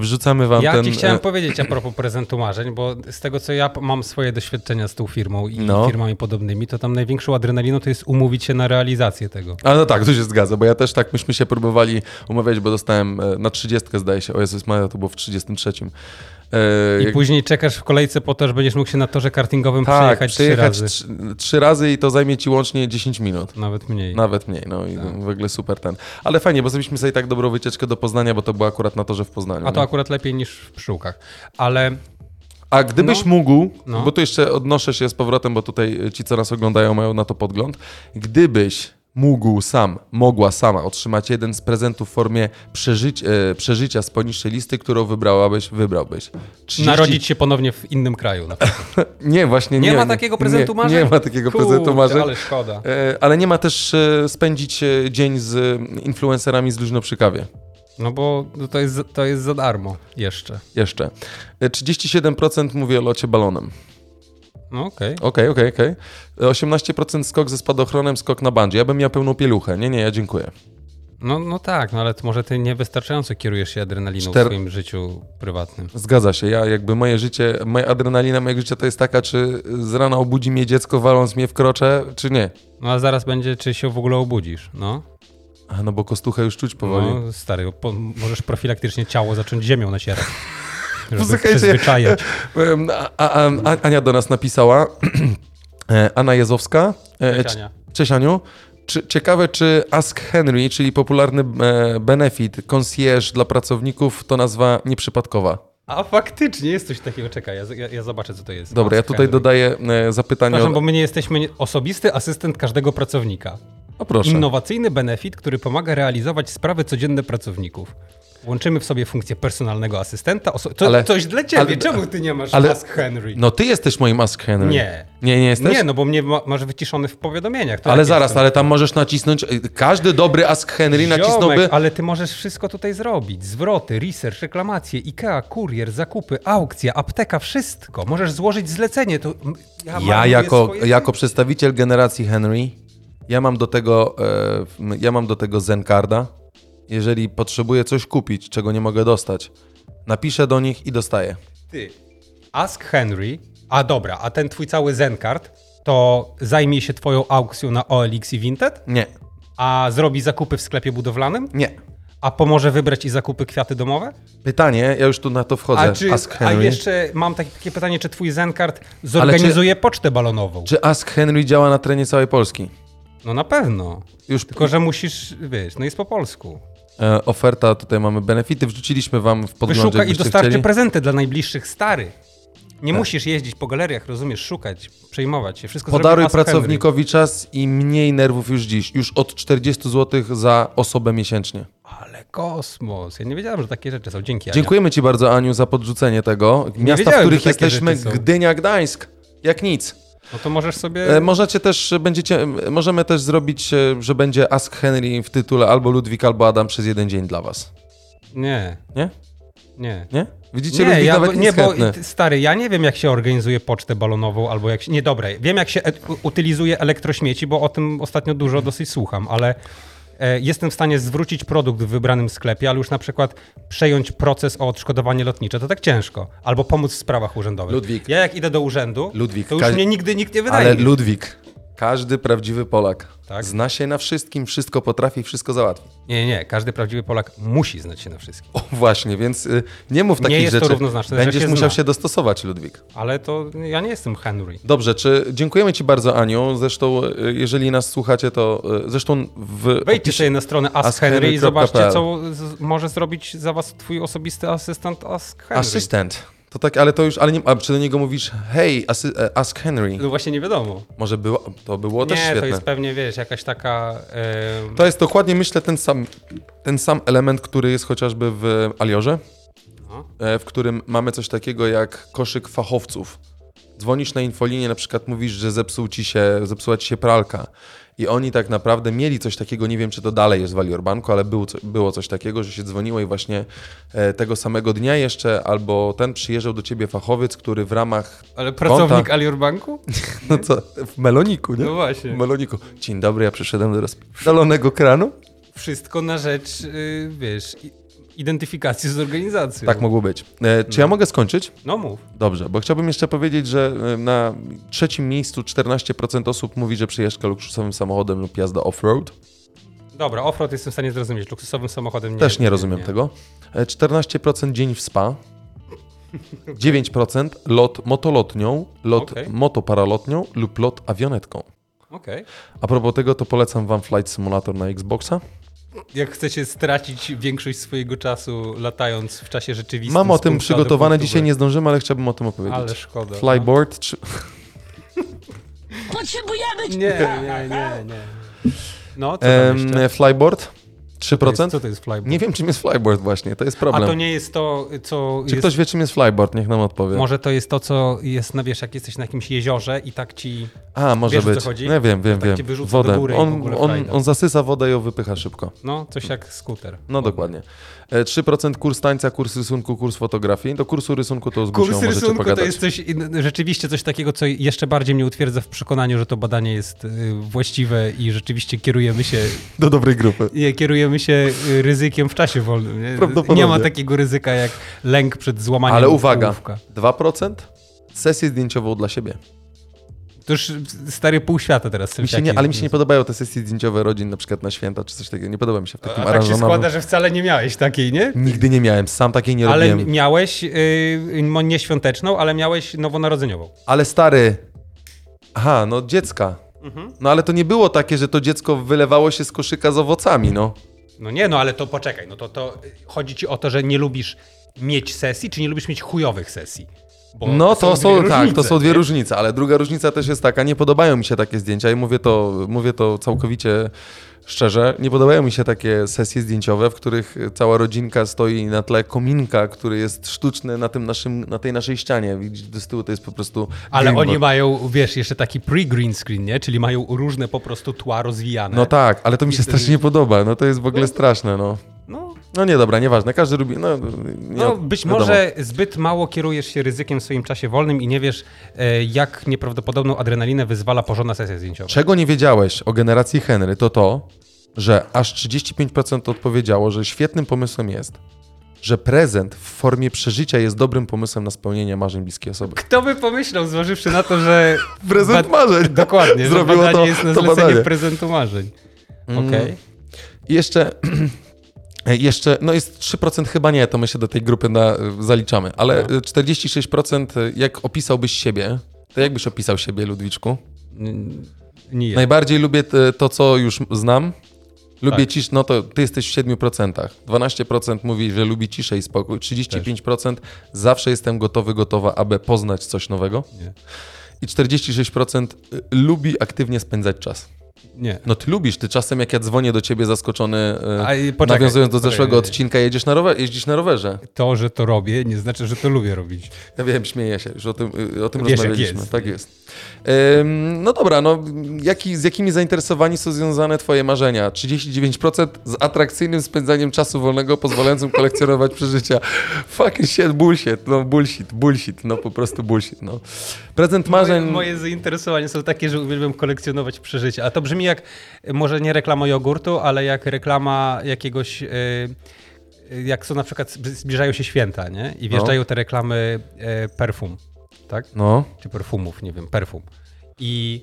wrzucamy wam Ja ten... ci chciałem e, powiedzieć a propos prezentu marzeń, bo z tego co ja mam swoje doświadczenia z tą firmą i No. firmami podobnymi, to tam największą adrenaliną to jest umówić się na realizację tego. A no tak, to się zgadza, bo ja też tak, myśmy się próbowali umawiać, bo dostałem e, na 30 zdaje się, o Jezus Maria, to było w 33. E, I później czekasz w kolejce po to, że będziesz mógł się na torze kartingowym tak, przejechać trzy przejechać razy. trzy, trzy razy i to zajmie ci łącznie 10 minut. Nawet mniej. Nawet mniej, no i Tak. w ogóle super ten. Ale fajnie, bo zrobiliśmy sobie tak dobrą wycieczkę do Poznania, bo to było akurat na torze w Poznaniu. A to nie? akurat lepiej niż w pszczółkach. Ale A gdybyś No. mógł, No. bo tu jeszcze odnoszę się z powrotem, bo tutaj ci, co nas oglądają, mają na to podgląd. Gdybyś mógł sam, mogła sama otrzymać jeden z prezentów w formie przeżyć, e, przeżycia z poniższej listy, którą wybrałabyś, wybrałbyś. 30 narodzić się ponownie w innym kraju. Na przykład. [laughs] Nie, właśnie Nie, nie. ma takiego prezentu nie, marzeń? Nie ma takiego Kurczę, prezentu marzeń. ale szkoda. E, Ale nie ma też e, spędzić e, dzień z influencerami z luźno przy kawie. No bo to jest, to jest za darmo jeszcze. Jeszcze. E, 37% mówi o locie balonem. No okej. Okej, okej, okej. E, 18% skok ze spadochronem, skok na bandzie. Ja bym miał pełną pieluchę. Nie, nie, ja dziękuję. No, no tak, no ale może ty niewystarczająco kierujesz się adrenaliną Czter- w swoim życiu prywatnym. Zgadza się. Ja jakby moje życie, moja adrenalina mojego życia to jest taka, czy z rana obudzi mnie dziecko waląc mnie w krocze, czy nie. No a zaraz będzie, czy się w ogóle obudzisz, no. A no bo kostuchę już czuć powoli. No, stary, po, możesz profilaktycznie ciało zacząć ziemią nacierać. [laughs] Żeby Posłuchajcie. A, a, a, Ania do nas napisała, [clears throat] e, Anna Jezowska. E, Cześć, Ania. Cześć Aniu. Czy, ciekawe, czy Ask Henry, czyli popularny e, benefit, concierge dla pracowników, to nazwa nieprzypadkowa. A faktycznie jest coś takiego, czekaj, ja, ja, ja zobaczę, co to jest. Dobra, ja tutaj Henry. dodaję zapytanie. Przepraszam, o- bo my nie jesteśmy osobisty asystent każdego pracownika. O proszę. Innowacyjny benefit, który pomaga realizować sprawy codzienne pracowników. Łączymy w sobie funkcję personalnego asystenta. Oso- to Ale- coś dla ciebie. ale- Czemu ty nie masz ale- Ask Henry? No ty jesteś moim Ask Henry. Nie. Nie, nie jesteś? Nie, no bo mnie ma, masz wyciszony w powiadomieniach. To Ale zaraz, jestem? ale tam możesz nacisnąć. y, Każdy dobry Ask Henry nacisnąłby. Ziomek, ale ty możesz wszystko tutaj zrobić. Zwroty, research, reklamacje, IKEA, kurier, zakupy, aukcja, apteka, wszystko. Możesz złożyć zlecenie. To ja, Ja jako, swoje jako przedstawiciel generacji Henry, ja mam do tego, e, ja mam do tego Zencarda. Jeżeli potrzebuję coś kupić, czego nie mogę dostać, napiszę do nich i dostaję. Ty, Ask Henry, a dobra, a ten twój cały Zencard, to zajmie się twoją aukcją na OLX i Vinted, Nie, a zrobi zakupy w sklepie budowlanym, nie. a pomoże wybrać i zakupy kwiaty domowe? Pytanie, ja już tu na to wchodzę. A, czy, Ask a Henry. jeszcze mam takie, pytanie, czy twój Zencard zorganizuje pocztę balonową? Czy Ask Henry działa na terenie całej Polski? No na pewno. Już Tylko, że musisz, wiesz, no jest po polsku. E, oferta, tutaj mamy benefity, wrzuciliśmy wam w podglądzie, Wyszuka i dostarczy chcieli. prezenty dla najbliższych stary. Nie Tak. musisz jeździć po galeriach, rozumiesz, szukać, przejmować się. Wszystko Podaruj Ask Henry. pracownikowi czas i mniej nerwów już dziś. Już od 40 zł za osobę miesięcznie. Ale kosmos. Ja nie wiedziałem, że takie rzeczy są. Dzięki, Ania. Dziękujemy Ci bardzo, Aniu, za podrzucenie tego. Miasta, w których jesteśmy. Gdynia, Gdańsk. Jak nic. No to możesz sobie... E, możecie też, będziecie, e, możemy też zrobić, e, że będzie Ask Henry w tytule albo Ludwik, albo Adam przez jeden dzień dla Was. Nie, Nie? nie. Nie? Widzicie, Nie, Ludwik ja, nawet nie bo stary, ja nie wiem, jak się organizuje pocztę balonową, albo jak się, nie, dobra, wiem, jak się e- utylizuje elektrośmieci, bo o tym ostatnio dużo dosyć słucham, ale jestem w stanie zwrócić produkt w wybranym sklepie, ale już na przykład przejąć proces o odszkodowanie lotnicze, to tak ciężko, albo pomóc w sprawach urzędowych. Ludwik. Ja jak idę do urzędu, Ludwik, to już mnie nigdy nikt nie wydaje. Ale Ludwik, każdy prawdziwy Polak Tak? zna się na wszystkim, wszystko potrafi, wszystko załatwi. Nie, nie, każdy prawdziwy Polak musi znać się na wszystkim. O, właśnie, więc y, nie mów Nie takich jest to rzeczy. równoznaczne, że Będziesz się musiał zna. się dostosować, Ludwik. Ale to ja nie jestem Henry. Dobrze, czy dziękujemy Ci bardzo, Aniu. Zresztą, y, jeżeli nas słuchacie, to y, zresztą w Wejdźcie opisie- sobie na stronę Ask askhenry.pl. Henry i zobaczcie, co z, może zrobić za was twój osobisty asystent Ask Henry. Asystent. To tak, ale to już, ale nie, a czy do niego mówisz, hej, asy, e, ask Henry. No właśnie nie wiadomo. Może było, to było też nie, świetne. to jest pewnie, wiesz, jakaś taka... em, To jest dokładnie, myślę, ten sam, ten sam element, który jest chociażby w Aliorze, No. e, w którym mamy coś takiego jak koszyk fachowców. Dzwonisz na infolinię, na przykład mówisz, że zepsuł ci się, zepsuła ci się pralka. I oni tak naprawdę mieli coś takiego, nie wiem czy to dalej jest w Alior Banku, ale było, było coś takiego, że się dzwoniło i właśnie e, tego samego dnia jeszcze, albo ten przyjeżdżał do ciebie fachowiec, który w ramach, Ale pracownik konta- Alior Banku? [laughs] no co, w Meloniku, nie? No właśnie. W Meloniku. Dzień dobry, ja przyszedłem do rozpalonego kranu. Wszystko na rzecz, y, wiesz, identyfikacji z organizacją. Tak mogło być. E, czy ja mogę skończyć? No mów. Dobrze, bo chciałbym jeszcze powiedzieć, że e, na trzecim miejscu 14% osób mówi, że przejeżdżka luksusowym samochodem lub jazda off-road. Dobra, offroad jestem w stanie zrozumieć. Luksusowym samochodem nie. Też nie rozumiem tego. E, 14% dzień w spa. 9% lot motolotnią, lot Okej. motoparalotnią lub lot awionetką. Okej. A propos tego, to polecam wam Flight Simulator na Xboxa jak chcecie stracić większość swojego czasu latając w czasie rzeczywistym. Mam o tym przygotowane, dzisiaj nie zdążymy, ale chciałbym o tym opowiedzieć. Ale szkoda. Flyboard no? czy... Potrzebujemy Nie, nie, nie, nie. No, co Flyboard? 3%? Co to jest flyboard? Nie wiem, czym jest flyboard właśnie, to jest problem. A to nie jest to, co... Czy jest... ktoś wie, czym jest flyboard? Niech nam odpowie. Może to jest to, co jest, no wiesz, jak jesteś na jakimś jeziorze i tak ci... A, może wiesz, być. Nie wiem, wiem, tak wiem. Wodę. on, on, on zasysa wodę i ją wypycha szybko. No, coś jak skuter. No, dokładnie. E, 3% kurs tańca, kurs rysunku, kurs fotografii. Do kursu rysunku to z Gusią Kurs rysunku pogadać. to jest coś, rzeczywiście coś takiego, co jeszcze bardziej mnie utwierdza w przekonaniu, że to badanie jest y, właściwe i rzeczywiście kierujemy się, Do dobrej grupy. nie, kierujemy się y, ryzykiem w czasie wolnym. Nie, nie ma takiego ryzyka jak lęk przed złamaniem Ale uwaga, ołówka. 2% sesję zdjęciową dla siebie. To już stary pół świata teraz. Mi się nie, ale mi się nie podobają te sesje zdjęciowe rodzin, na przykład na święta czy coś takiego. Nie podoba mi się w A takim tak się składa, że wcale nie miałeś takiej, nie? Nigdy nie miałem, sam takiej nie Ale robiłem. miałeś yy, mo- nie świąteczną, ale miałeś nowonarodzeniową. Ale stary. Aha, no dziecka. Mhm. No ale to nie było takie, że to dziecko wylewało się z koszyka z owocami, no. No nie, no ale to poczekaj, no to, to chodzi ci o to, że nie lubisz mieć sesji, czy nie lubisz mieć chujowych sesji? Bo No to są, dwie tak, to różnice, są dwie nie? różnice, ale druga różnica też jest taka, nie podobają mi się takie zdjęcia i mówię to, mówię to całkowicie szczerze, nie podobają mi się takie sesje zdjęciowe, w których cała rodzinka stoi na tle kominka, który jest sztuczny na, tym naszym, na tej naszej ścianie. Widzisz, do tyłu to jest po prostu Ale oni mają, wiesz, jeszcze taki pre-green screen, nie? Czyli mają różne po prostu tła rozwijane. No tak, ale to mi się strasznie nie podoba, no to jest w ogóle straszne, no. No, No nie, dobra, nieważne, każdy lubi, no... Nie, no być wiadomo. może zbyt mało kierujesz się ryzykiem w swoim czasie wolnym i nie wiesz, e, jak nieprawdopodobną adrenalinę wyzwala porządna sesja zdjęciowa. Czego nie wiedziałeś o generacji Henry, to to, że aż 35% odpowiedziało, że świetnym pomysłem jest, że prezent w formie przeżycia jest dobrym pomysłem na spełnienie marzeń bliskiej osoby. Kto by pomyślał, zważywszy na to, że... [laughs] Prezent marzeń. Dokładnie, Zrobiło badanie to- jest na to zlecenie badanie. prezentu marzeń. Mm. Okej. I jeszcze, [clears throat] jeszcze, no jest 3% chyba nie, to my się do tej grupy na, zaliczamy, ale No. 46% jak opisałbyś siebie, to jak byś opisał siebie, Ludwiczku? Nie. Najbardziej lubię to, co już znam. Lubię Tak. ciszę, no to ty jesteś w 7%. 12% mówi, że lubi ciszę i spokój. 35% zawsze jestem gotowy, gotowa, aby poznać coś nowego. Nie. I 46% lubi aktywnie spędzać czas. Nie. No ty lubisz, ty czasem jak ja dzwonię do ciebie zaskoczony, e, A, poczekaj, nawiązując do poczekaj. zeszłego odcinka, jedziesz na rower, jeździsz na rowerze. To, że to robię, nie znaczy, że to lubię robić. Ja wiem, śmieję się, już o tym, y, o tym Wiesz, rozmawialiśmy. jest. Tak jest. Ym, no dobra, no jaki, z jakimi zainteresowani są związane twoje marzenia? 39% z atrakcyjnym spędzaniem czasu wolnego pozwalającym kolekcjonować [laughs] przeżycia. Fucking shit, bullshit, no bullshit, bullshit, no po prostu bullshit, no. Prezent marzeń... Moje, moje zainteresowania są takie, że uwielbiam kolekcjonować przeżycia. A to brzmi jak, e, może nie reklama jogurtu, ale jak reklama jakiegoś... e, jak są na przykład, zbliżają się święta, nie? I wjeżdżają te reklamy e, perfum, tak? No, Czy perfumów, nie wiem, perfum. I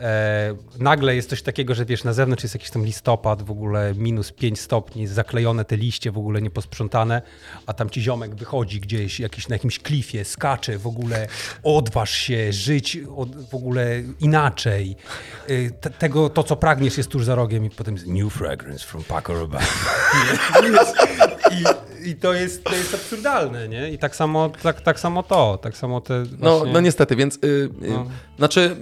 E, nagle jest coś takiego, że wiesz, na zewnątrz jest jakiś tam listopad, w ogóle minus 5 stopni, zaklejone te liście, w ogóle nieposprzątane, a tam ci ziomek wychodzi gdzieś jakiś, na jakimś klifie, skacze, w ogóle odważ się, żyć od, w ogóle inaczej. E, te, tego, to co pragniesz jest tuż za rogiem i potem jest new fragrance from Paco Rabanne. [laughs] I, I to jest, to jest absurdalne, nie? I tak samo, tak, tak samo to, tak samo te No, właśnie... no niestety, więc y, y, No. znaczy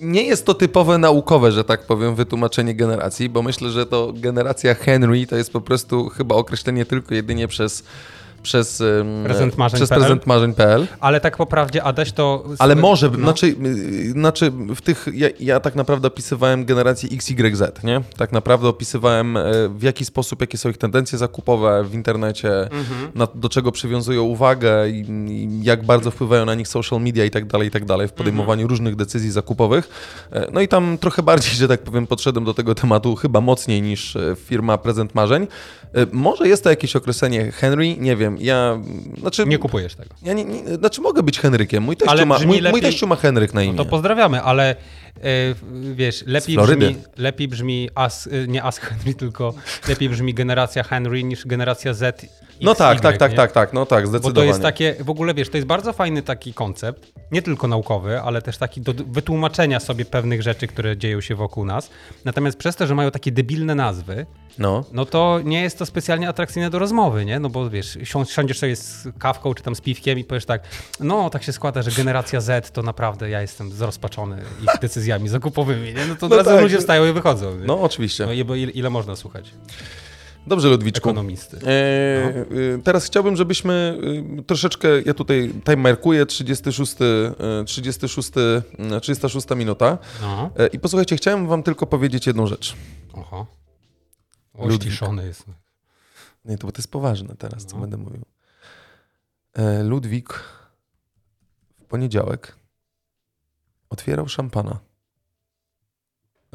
nie jest to typowe naukowe, że tak powiem, wytłumaczenie generacji, bo myślę, że to generacja Henry to jest po prostu chyba określenie tylko jedynie przez przez, Prezent marzeń przez PL? prezent marzeń.pl. Ale tak po prawdzie, Adaś, to... Ale może, no. znaczy, y, znaczy w tych, ja, ja tak naprawdę opisywałem generację XYZ, nie? Tak naprawdę opisywałem e, w jaki sposób, jakie są ich tendencje zakupowe w internecie, Mhm. na, do czego przywiązują uwagę i, i jak bardzo wpływają na nich social media i tak dalej, i tak dalej w podejmowaniu Mhm. różnych decyzji zakupowych. E, No i tam trochę [laughs] bardziej, że tak powiem, podszedłem do tego tematu chyba mocniej niż e, firma Prezent Marzeń. Może jest to jakieś określenie Henry, nie wiem, ja, znaczy... Nie kupujesz tego. Ja nie, nie, znaczy mogę być Henrykiem. Mój teściu, Ale ma, mój, mój teściu ma Henryk na imię. No to pozdrawiamy, ale wiesz, lepiej brzmi, lepiej brzmi as, e, nie As [laughs] Henry, tylko lepiej brzmi generacja Henry niż generacja Z. no tak, XY, tak, tak, nie? tak, tak, no tak, Bo zdecydowanie. to jest takie, w ogóle wiesz, to jest bardzo fajny taki koncept, nie tylko naukowy, ale też taki do wytłumaczenia sobie pewnych rzeczy, które dzieją się wokół nas. Natomiast przez to, że mają takie debilne nazwy, No. no to nie jest to specjalnie atrakcyjne do rozmowy, nie? No bo wiesz, sią- siądziesz sobie z kawką czy tam z piwkiem i powiesz tak, no tak się składa, że generacja Z to naprawdę ja jestem zrozpaczony ich decyzjami zakupowymi, nie? No to No tak. ludzie wstają i wychodzą, nie? No oczywiście. No ile, ile można słuchać Dobrze, Ludwiczku. ekonomisty? E, y, teraz chciałbym, żebyśmy y, troszeczkę, ja tutaj timerkuję, 36, y, 36, y, 36 minuta. No, I posłuchajcie, chciałem wam tylko powiedzieć jedną rzecz. oho. Ludwik. Ościszony jest. Nie, to bo to jest poważne teraz, co No. będę mówił. E, Ludwik w poniedziałek otwierał szampana.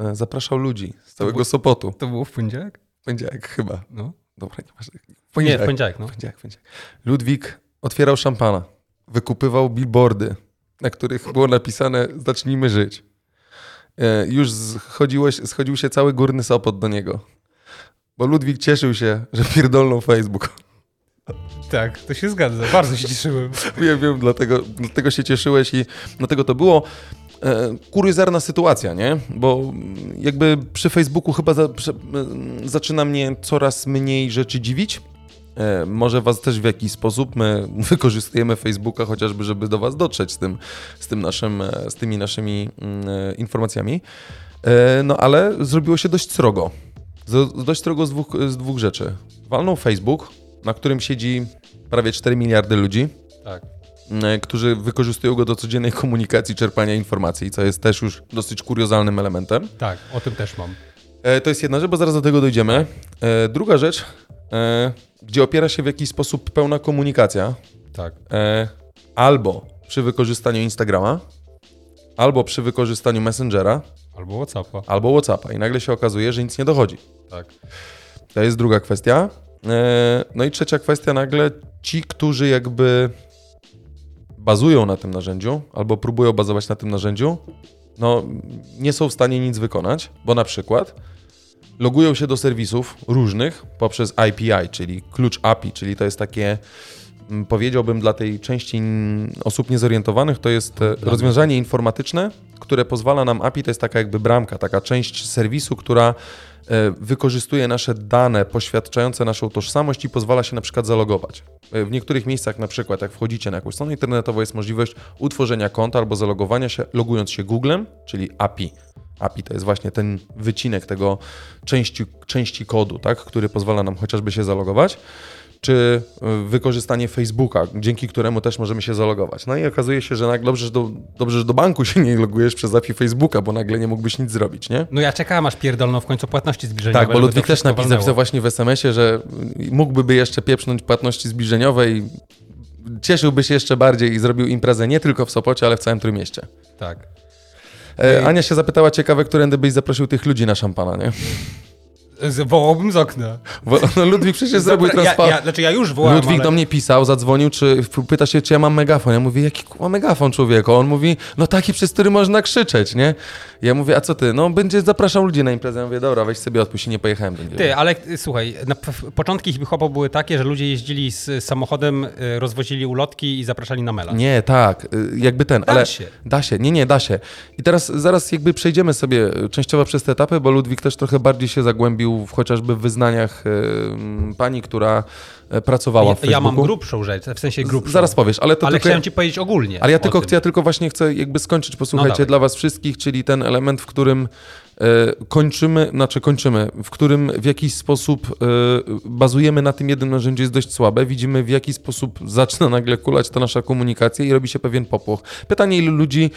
E, Zapraszał ludzi z całego było- Sopotu. To było w poniedziałek? W poniedziałek chyba. No. Dobra, nie masz. W Nie, w poniedziałek. poniedziałek, no. Poniedziałek, poniedziałek. Ludwik otwierał szampana. Wykupywał billboardy, na których było napisane zacznijmy żyć. E, Już schodziło, schodził się cały górny Sopot do niego. Bo Ludwik cieszył się, że pierdolną Facebook. Tak, to się zgadza. Bardzo się cieszyłem. [laughs] Wiem, wiem, dlatego, dlatego się cieszyłeś i dlatego to było e, kuriozalna sytuacja, nie? Bo jakby przy Facebooku chyba za, m, zaczyna mnie coraz mniej rzeczy dziwić. E, może was też w jakiś sposób my [laughs] wykorzystujemy Facebooka chociażby, żeby do was dotrzeć z, tym, z, tym naszym, e, z tymi naszymi mm, e, informacjami. E, no ale zrobiło się dość srogo. Z, dość srogo z dwóch, z dwóch rzeczy. Walnął Facebook, na którym siedzi prawie 4 miliardy ludzi Tak. E, którzy wykorzystują go do codziennej komunikacji, czerpania informacji, co jest też już dosyć kuriozalnym elementem. Tak, o tym też mam. E, To jest jedna rzecz, bo zaraz do tego dojdziemy. E, Druga rzecz, gdzie opiera się w jakiś sposób pełna komunikacja, Tak. albo przy wykorzystaniu Instagrama, albo przy wykorzystaniu Messengera, Albo Whatsappa. albo Whatsappa i nagle się okazuje, że nic nie dochodzi. Tak. To jest druga kwestia. No i trzecia kwestia, nagle ci, którzy jakby bazują na tym narzędziu albo próbują bazować na tym narzędziu, no nie są w stanie nic wykonać, bo na przykład logują się do serwisów różnych poprzez IPI, czyli klucz API, czyli to jest takie mm, powiedziałbym dla tej części osób niezorientowanych, to jest e, rozwiązanie informatyczne, które pozwala nam API, to jest taka jakby bramka, taka część serwisu, która wykorzystuje nasze dane poświadczające naszą tożsamość i pozwala się na przykład zalogować. E, W niektórych miejscach, na przykład jak wchodzicie na jakąś stronę internetową, jest możliwość utworzenia konta albo zalogowania się, logując się Googlem, czyli API. API to jest właśnie ten wycinek tego części, części kodu, tak, który pozwala nam chociażby się zalogować, czy y, wykorzystanie Facebooka, dzięki któremu też możemy się zalogować. No i okazuje się, że nagle dobrze, że do, dobrze, że do banku się nie logujesz przez API Facebooka, bo nagle nie mógłbyś nic zrobić, nie? No ja czekałem aż pierdolną w końcu płatności zbliżeniowe. Tak, bo Ludwik też napisał, właśnie w SMS-ie, że mógłby jeszcze pieprznąć płatności zbliżeniowe i cieszyłby się jeszcze bardziej i zrobił imprezę nie tylko w Sopocie, ale w całym Trójmieście. Tak. E, Ania się zapytała ciekawe, którędy byś zaprosił tych ludzi na szampana, nie? Wołałbym z okna. Bo, [laughs] no, Ludwik przecież zrobił ja, transpa... ja, znaczy ja już wołałem, Ludwik ale... do mnie pisał, zadzwonił, czy pyta się, czy ja mam megafon. Ja mówię, jaki kurwa megafon, człowieku? On mówi, no taki, przez który można krzyczeć, nie? Ja mówię, a co ty? No, będzie zapraszał ludzi na imprezę. Ja mówię, dobra, weź sobie odpuść i nie pojechałem. Ty, ale y, słuchaj, na, początki hip-hopu były takie, że ludzie jeździli z samochodem, y, rozwozili ulotki i zapraszali na mela. Nie, tak, y, jakby ten, Da ale... się. Da się, nie, nie, da się. I teraz zaraz jakby przejdziemy sobie częściowo przez te etapy, bo Ludwik też trochę bardziej się zagłębił w, chociażby w wyznaniach y, pani, która e, pracowała Ja, w Facebooku. ja mam grubszą rzecz, w sensie grubszą. Zaraz powiesz, ale to ale tylko... chciałem ci powiedzieć ogólnie. Ale ja tylko, ja tylko właśnie chcę jakby skończyć, posłuchajcie, dawaj. dla was wszystkich, czyli ten element, w którym e, kończymy, znaczy kończymy, w którym w jakiś sposób e, bazujemy na tym jednym narzędziu jest dość słabe, widzimy w jaki sposób zaczyna nagle kulać ta nasza komunikacja i robi się pewien popłoch. Pytanie, ilu ludzi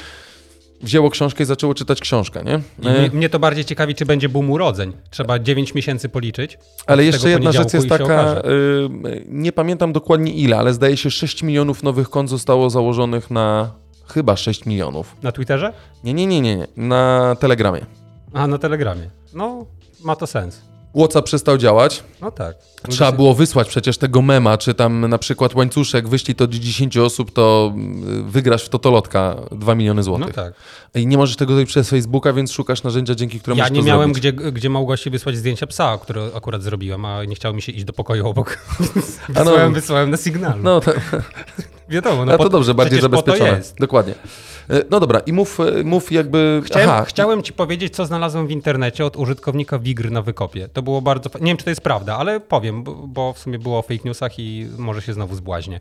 wzięło książkę i zaczęło czytać książkę, nie? I E, mnie, mnie to bardziej ciekawi, czy będzie boom urodzeń. Trzeba 9 miesięcy policzyć. Ale jeszcze jedna rzecz jest taka, y, nie pamiętam dokładnie ile, ale zdaje się 6 milionów nowych kont zostało założonych na chyba 6 milionów. Na Twitterze? Nie, nie, nie, nie, nie. na Telegramie. A, na Telegramie. No, ma to sens. WhatsApp przestał działać. No tak. Trzeba było wysłać przecież tego mema, czy tam na przykład łańcuszek, wyślij to do 10 osób, to y, wygrasz w Totolotka 2 miliony No złotych. tak. I nie możesz tego zrobić przez Facebooka, więc szukasz narzędzia, dzięki któremu Ja nie miałem zrobić. gdzie, gdzie Małgosi wysłać zdjęcia psa, które akurat zrobiłem, a nie chciało mi się iść do pokoju obok. [laughs] A no- wysłałem, wysłałem na sygnalu. No, to, Wiadomo, no a to po- dobrze, bardziej zabezpieczone. Dokładnie. Y, No dobra, i mów, y, mów jakby... Chciałem, Aha, chciałem ci powiedzieć, co znalazłem w internecie od użytkownika Wigr na wykopie. To było bardzo. Nie wiem, czy to jest prawda, ale powiem, bo, w sumie było o fake newsach i może się znowu zbłaźnię.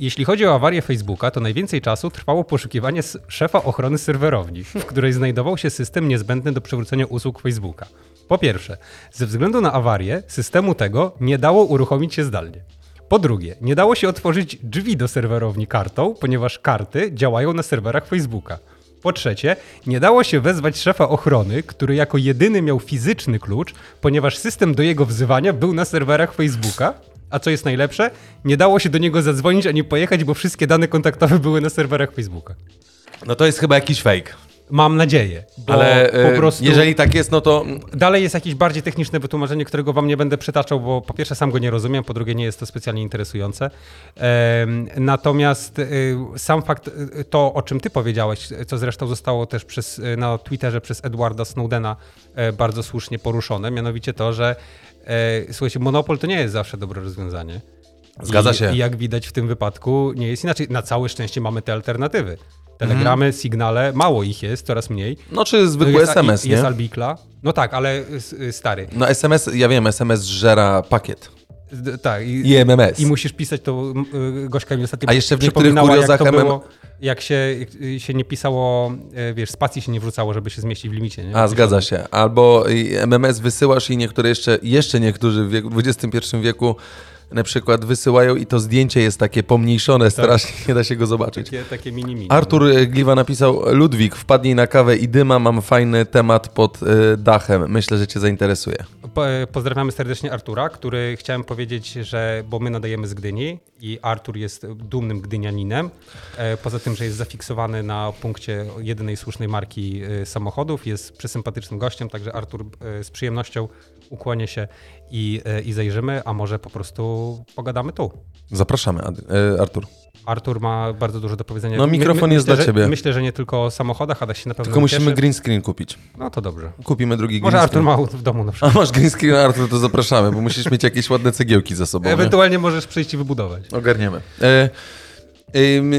Jeśli chodzi o awarię Facebooka, to najwięcej czasu trwało poszukiwanie szefa ochrony serwerowni, w której znajdował się system niezbędny do przywrócenia usług Facebooka. Po pierwsze, ze względu na awarię, systemu tego nie dało uruchomić się zdalnie. Po drugie, nie dało się otworzyć drzwi do serwerowni kartą, ponieważ karty działają na serwerach Facebooka. Po trzecie, nie dało się wezwać szefa ochrony, który jako jedyny miał fizyczny klucz, ponieważ system do jego wzywania był na serwerach Facebooka. A co jest najlepsze, nie dało się do niego zadzwonić ani pojechać, bo wszystkie dane kontaktowe były na serwerach Facebooka. no to jest chyba jakiś fake. Mam nadzieję, bo Ale po y, prostu... jeżeli tak jest, no to Dalej jest jakieś bardziej techniczne wytłumaczenie, którego wam nie będę przytaczał, bo po pierwsze sam go nie rozumiem, po drugie nie jest to specjalnie interesujące. Natomiast y, sam fakt, y, to o czym ty powiedziałeś, co zresztą zostało też przez, na Twitterze przez Edwarda Snowdena e, bardzo słusznie poruszone, mianowicie to, że e, słuchajcie, monopol to nie jest zawsze dobre rozwiązanie. Zgadza I, się. I jak widać w tym wypadku nie jest inaczej. Na całe szczęście mamy te alternatywy. Telegramy, Mhm. sygnale, mało ich jest, coraz mniej. No czy zwykły jest, SMS, jest nie? Albikla. No tak, ale y, stary. No SMS, ja wiem, SMS żera pakiet. D- tak. I, I MMS. I musisz pisać to. y, Gośka mi ostatnio A jeszcze w niektórych jak kuriozach MM było, jak się, y, się nie pisało, y, wiesz, spacji się nie wrzucało, żeby się zmieścić w limicie. Nie? A, zgadza się. Albo MMS wysyłasz i niektóre jeszcze, jeszcze niektórzy w wieku, XXI wieku na przykład wysyłają i to zdjęcie jest takie pomniejszone strasznie, nie da się go zobaczyć. Takie, takie mini mini. Artur e, Gliwa napisał, Ludwik, wpadnij na kawę i dyma, mam fajny temat pod e, dachem. Myślę, że cię zainteresuje. Po- e, Pozdrawiamy serdecznie Artura, który chciałem powiedzieć, że bo my nadajemy z Gdyni i Artur jest dumnym gdynianinem. Poza tym, że jest zafiksowany na punkcie jedynej słusznej marki samochodów, jest przesympatycznym gościem, także Artur z przyjemnością ukłonię się i, e, i zajrzymy, a może po prostu pogadamy tu. Zapraszamy, e, Artur. Artur ma bardzo dużo do powiedzenia. No, mikrofon jest myślę, dla że, ciebie. Myślę, że nie tylko o samochodach, a da się na pewno Tylko musimy ucieszy. green screen kupić. No to dobrze. Kupimy drugi Może green Artur screen. ma w domu na przykład. A masz green screen, Artur, to zapraszamy, bo musisz mieć jakieś ładne cegiełki za sobą. nie? Ewentualnie możesz przyjść i wybudować. Ogarniemy. E, ym,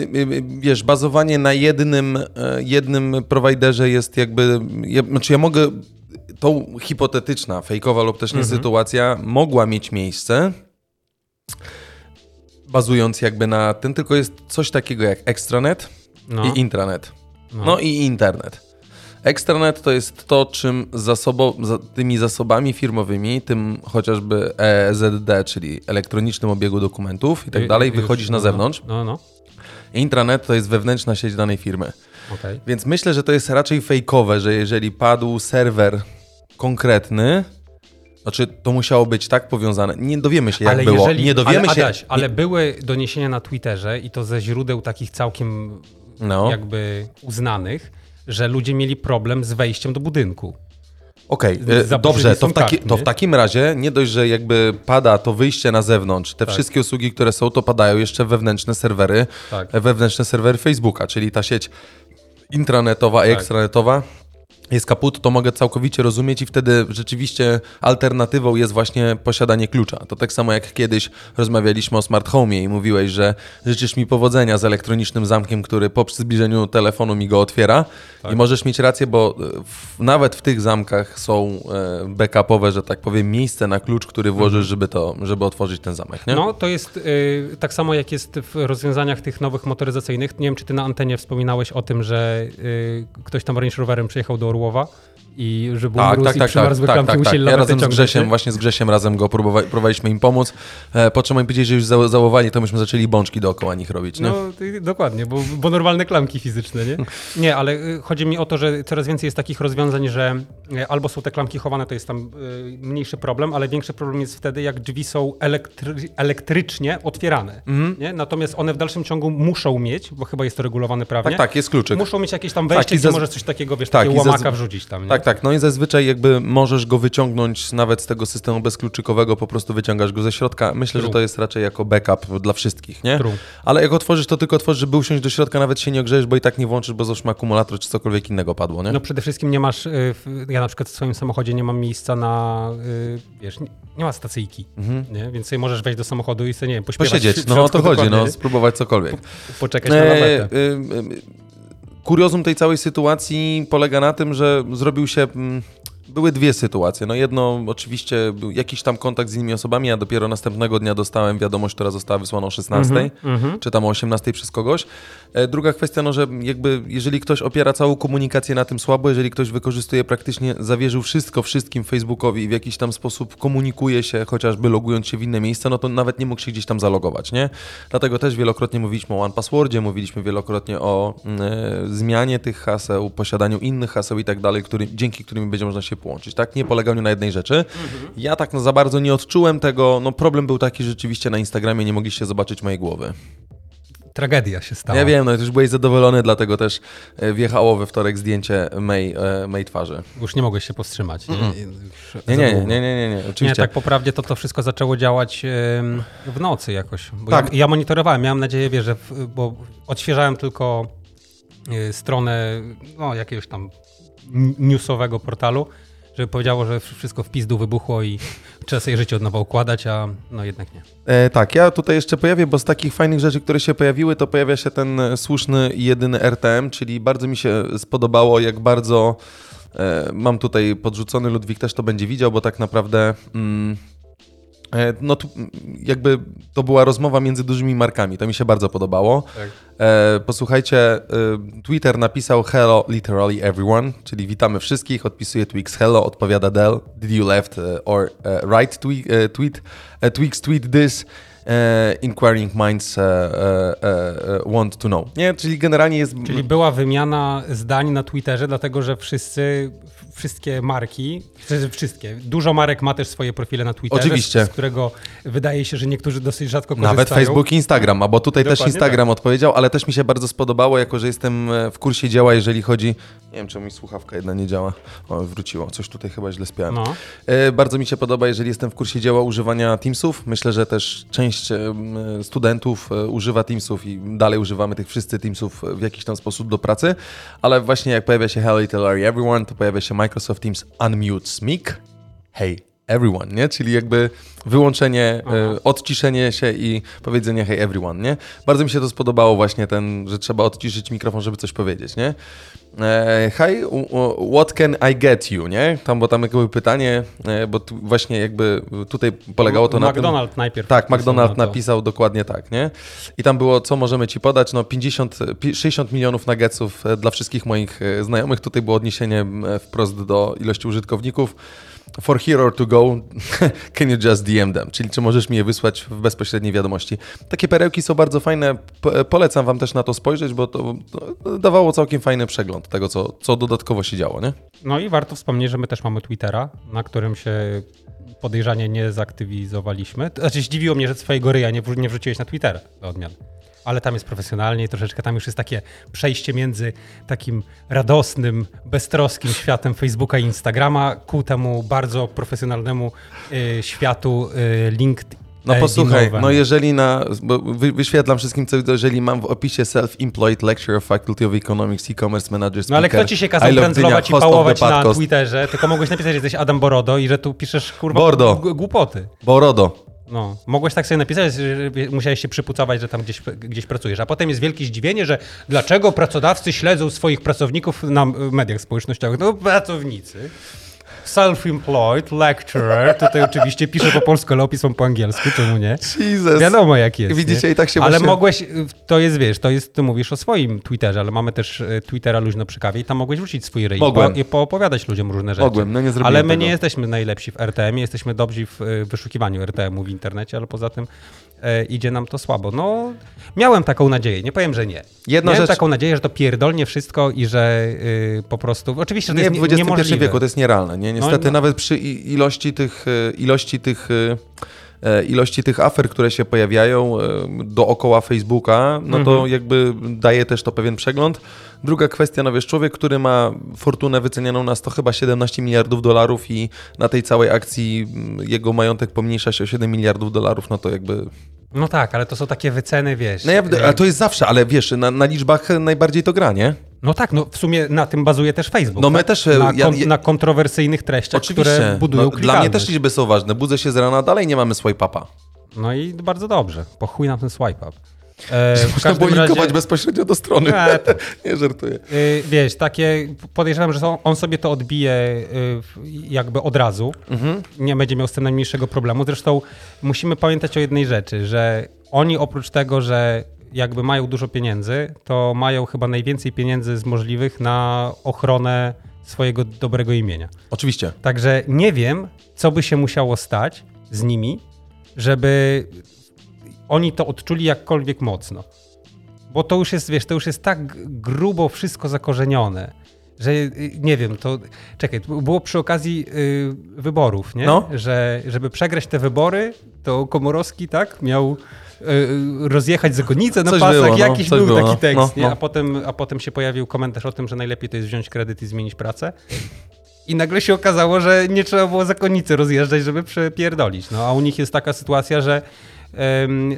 wiesz, bazowanie na jednym, e, jednym prowajderze jest jakby. Ja, znaczy, ja mogę. Tą hipotetyczna, fejkowa lub też nie Mhm. sytuacja mogła mieć miejsce, bazując jakby na tym, tylko jest coś takiego jak extranet No. i intranet. No. i internet. Extranet to jest to, czym zasobo, za, tymi zasobami firmowymi, tym chociażby EZD, czyli elektronicznym obiegu dokumentów i tak dalej, wychodzisz na no, zewnątrz. No, no, Intranet to jest wewnętrzna sieć danej firmy. okej. Więc myślę, że to jest raczej fejkowe, że jeżeli padł serwer konkretny, znaczy to musiało być tak powiązane. Nie dowiemy się, jak Ale było. jeżeli, nie dowiemy ale, się. Adaś, ale były doniesienia na Twitterze i to ze źródeł takich całkiem No. jakby uznanych, że ludzie mieli problem z wejściem do budynku. Okej, z e, dobrze, to w, taki, to w nie? takim razie nie dość, że jakby pada to wyjście na zewnątrz, te wszystkie usługi, które są, to padają jeszcze wewnętrzne serwery, Tak. e, wewnętrzne serwery Facebooka, czyli ta sieć intranetowa i Tak. ekstranetowa. Jest kaput, to mogę całkowicie rozumieć i wtedy rzeczywiście alternatywą jest właśnie posiadanie klucza. To tak samo jak kiedyś rozmawialiśmy o smart home i mówiłeś, że życzysz mi powodzenia z elektronicznym zamkiem, który po zbliżeniu telefonu mi go otwiera. Tak. I możesz mieć rację, bo e, w, nawet w tych zamkach są e, backupowe, że tak powiem, miejsce na klucz, który włożysz, żeby, to, żeby otworzyć ten zamek. Nie? Mhm. No, to jest y, tak samo jak jest w rozwiązaniach tych nowych motoryzacyjnych. Nie wiem, czy ty na antenie wspominałeś o tym, że ktoś tam Range Roverem przyjechał do Orłowa i że był Tak, tak, i tak, tak, tak, tak, tak. Ja razem z Grzesiem, nie? właśnie z Grzesiem razem go próbowa- próbowaliśmy im pomóc. E, po czym oni powiedzieli, że już za- załowali, to myśmy zaczęli bączki dookoła nich robić. Nie? No, y, dokładnie, bo, bo normalne klamki fizyczne, nie? [laughs] Nie, ale y, chodzi mi o to, że coraz więcej jest takich rozwiązań, że y, albo są te klamki chowane, to jest tam y, mniejszy problem, ale większy problem jest wtedy, jak drzwi są elektry elektrycznie otwierane, Mhm. nie? Natomiast one w dalszym ciągu muszą mieć, bo chyba jest to regulowane prawnie, Tak, tak, jest kluczyk. muszą mieć jakieś tam wejście, Tak, i gdzie możesz coś takiego, wiesz, tak, takie łamaka wrzucić tam, nie? Tak, tak. No i zazwyczaj jakby możesz go wyciągnąć nawet z tego systemu bezkluczykowego, po prostu wyciągasz go ze środka. Myślę, że True. to jest raczej jako backup dla wszystkich, nie? True. Ale jak otworzysz, to tylko otworzysz, żeby usiąść do środka, nawet się nie ogrzejesz, bo i tak nie włączysz, bo załóżmy akumulator czy cokolwiek innego padło, nie? No przede wszystkim nie masz, y, ja na przykład w swoim samochodzie nie mam miejsca na, y, wiesz, nie, ma stacyjki, nie? więc sobie możesz wejść do samochodu i sobie, nie wiem, pośpiewać Mhm. Posiedzieć, no [laughs] o to chodzi, dokładnie, no spróbować cokolwiek. poczekać na E, lawetę. Kuriozum tej całej sytuacji polega na tym, że zrobił się. Mm, Były dwie sytuacje. No jedno, oczywiście, jakiś tam kontakt z innymi osobami, ja dopiero następnego dnia dostałem wiadomość, która została wysłana o 16, Mhm, czy tam o 18 przez kogoś. E, Druga kwestia, no, że jakby jeżeli ktoś opiera całą komunikację na tym słabo, jeżeli ktoś wykorzystuje praktycznie, zawierzył wszystko wszystkim Facebookowi i w jakiś tam sposób komunikuje się, chociażby logując się w inne miejsca, no to nawet nie mógł się gdzieś tam zalogować, nie? Dlatego też wielokrotnie mówiliśmy o OnePasswordzie, mówiliśmy wielokrotnie o e, zmianie tych haseł, posiadaniu innych haseł i tak dalej, który, dzięki którym będzie można się połączyć, tak? Nie poleganiu na jednej rzeczy. Ja tak no, za bardzo nie odczułem tego, no problem był taki, że rzeczywiście na Instagramie nie mogliście zobaczyć mojej głowy. Tragedia się stała. Ja wiem, no już byłeś zadowolony, dlatego też e, wjechało we wtorek zdjęcie mej, e, mej twarzy. Już nie mogłeś się powstrzymać. Nie, Nie, nie, nie, nie, nie, nie, Nie, oczywiście. tak po prawdzie to to wszystko zaczęło działać w nocy jakoś. Tak. ja, ja monitorowałem, miałem nadzieję, wie, że w, bo odświeżałem tylko y, stronę no, jakiegoś tam newsowego portalu, żeby powiedziało, że wszystko w pizdu wybuchło i trzeba sobie życie od nowa układać, a no jednak nie. E, tak, ja tutaj jeszcze pojawię, bo z takich fajnych rzeczy, które się pojawiły, to pojawia się ten słuszny i jedyny RTM, czyli bardzo mi się spodobało, jak bardzo e, mam tutaj podrzucony, Ludwik też to będzie widział, bo tak naprawdę mm, no tu jakby to była rozmowa między dużymi markami, to mi się bardzo podobało. Tak. E, posłuchajcie, e, Twitter napisał hello literally everyone, czyli witamy wszystkich, odpisuje Twix hello, odpowiada Dell, did you left e, or e, right tweet, e, e, Twix tweet this, e, inquiring minds e, e, e, want to know. Nie, czyli generalnie jest... Czyli była wymiana zdań na Twitterze, dlatego że wszyscy, wszystkie marki, sensie wszystkie, dużo marek ma też swoje profile na Twitterze, Oczywiście. z którego wydaje się, że niektórzy dosyć rzadko korzystają. Nawet Facebook i Instagram, a bo tutaj też Dokładnie Instagram odpowiedział, ale też mi się bardzo spodobało, jako że jestem e, w kursie dzieła, jeżeli chodzi... Nie wiem, czemu mi słuchawka jedna nie działa. O, wróciło. Coś tutaj chyba źle spiałem. No. E, Bardzo mi się podoba, jeżeli jestem w kursie dzieła używania Teamsów. Myślę, że też część em, studentów e, używa Teamsów i dalej używamy tych wszyscy Teamsów w jakiś tam sposób do pracy, ale właśnie jak pojawia się Hello Little Everyone, to pojawia się Microsoft Teams Unmute Speak. Hey everyone, nie? Czyli jakby wyłączenie, e, odciszenie się i powiedzenie hey everyone, nie? Bardzo mi się to spodobało właśnie ten, że trzeba odciszyć mikrofon, żeby coś powiedzieć, nie? E, hi, what can I get you, nie? Tam, bo tam jakby pytanie, e, bo tu właśnie jakby tutaj polegało to na tym... McDonald najpierw. Tak, McDonald na napisał dokładnie tak, nie? I tam było, co możemy ci podać? No 50, pi- 60 milionów nuggetsów dla wszystkich moich znajomych. Tutaj było odniesienie wprost do ilości użytkowników. For hero to go, [laughs] can you just DM them? Czyli czy możesz mi je wysłać w bezpośredniej wiadomości. Takie perełki są bardzo fajne. Po- Polecam wam też na to spojrzeć, bo to, to dawało całkiem fajny przegląd tego, co, co dodatkowo się działo, nie? No i warto wspomnieć, że my też mamy Twittera, na którym się podejrzanie nie zaktywizowaliśmy. Znaczy zdziwiło mnie, że swojego ryja nie, nie wrzuciłeś na Twitter do odmiany. Ale tam jest profesjonalnie i troszeczkę tam już jest takie przejście między takim radosnym, beztroskim światem Facebooka i Instagrama ku temu bardzo profesjonalnemu y, światu y, LinkedIn. No posłuchaj, no jeżeli na, bo wy, wyświetlam wszystkim, co jeżeli mam w opisie Self-Employed Lecturer Faculty of Economics E-Commerce Manager Speaker, No ale kto ci się kazał brandzlować i pałować na Twitterze, tylko mogłeś napisać, że jesteś Adam Borodo i że tu piszesz kurwa Bordo. głupoty. Borodo. No, mogłeś tak sobie napisać, że musiałeś się przypucawać, że tam gdzieś, gdzieś pracujesz. A potem jest wielkie zdziwienie, że dlaczego pracodawcy śledzą swoich pracowników na mediach społecznościowych. No, pracownicy self-employed lecturer. Tutaj oczywiście piszę po polsku, ale opisam po angielsku, czemu nie? Jesus. Wiadomo jak jest. Widzicie, nie? i tak się Ale właśnie... mogłeś, to jest, wiesz, to jest, ty mówisz o swoim Twitterze, ale mamy też e, Twittera luźno przy kawie i tam mogłeś wrzucić swój ryj Mogłem. i poopowiadać ludziom różne rzeczy. Mogłem, no nie zrobiłem Ale my tego. nie jesteśmy najlepsi w RTM, jesteśmy dobrzy w e, wyszukiwaniu RTM-u w internecie, ale poza tym e, idzie nam to słabo. No, miałem taką nadzieję, nie powiem, że nie. Jedna miałem rzecz- taką nadzieję, że to pierdolnie wszystko i że y, po prostu, oczywiście to Nie jest w XXI niemożliwe. wieku, to jest nierealne. Nie? Niestety no. nawet przy ilości tych, e, ilości tych e, e, ilości tych afer, które się pojawiają e, dookoła Facebooka, no to Mhm. jakby daje też to pewien przegląd. Druga kwestia, no wiesz, człowiek, który ma fortunę wycenianą na 100 chyba 17 miliardów dolarów i na tej całej akcji mm, jego majątek pomniejsza się o 7 miliardów dolarów, no to jakby... No tak, ale to są takie wyceny, wiesz. No ja, a to jest zawsze, ale wiesz, na, na liczbach najbardziej to gra, nie? No tak, no w sumie na tym bazuje też Facebook. No my tak? też, e, Na, ja- kon, na kontrowersyjnych treściach, Oczywiście. które budują no, dla mnie też liczby są ważne. Budzę się z rana, dalej nie mamy swipe-upa. No i bardzo dobrze. Po chuj nam ten swipe up. E, Można było linkować razie, bezpośrednio do strony. Nie, to- [laughs] nie żartuję. y, wiesz, takie podejrzewam, że on- sobie to odbije y, jakby od razu. Mhm. Nie będzie miał z tym najmniejszego problemu. Zresztą musimy pamiętać o jednej rzeczy, że oni oprócz tego, że jakby mają dużo pieniędzy, to mają chyba najwięcej pieniędzy z możliwych na ochronę swojego dobrego imienia. Oczywiście. Także nie wiem, co by się musiało stać z nimi, żeby oni to odczuli jakkolwiek mocno. Bo to już jest, wiesz, to już jest tak grubo wszystko zakorzenione, że y, nie wiem, to czekaj, było przy okazji y, wyborów, nie? No. Że żeby przegrać te wybory, to Komorowski, tak, miał y, y, rozjechać zakonnicę na Coś pasach, było, no, jakiś był było, taki no. tekst, No, nie? no. A, potem, a potem się pojawił komentarz o tym, że najlepiej to jest wziąć kredyt i zmienić pracę. I nagle się okazało, że nie trzeba było zakonnicy rozjeżdżać, żeby przepierdolić. No a u nich jest taka sytuacja, że,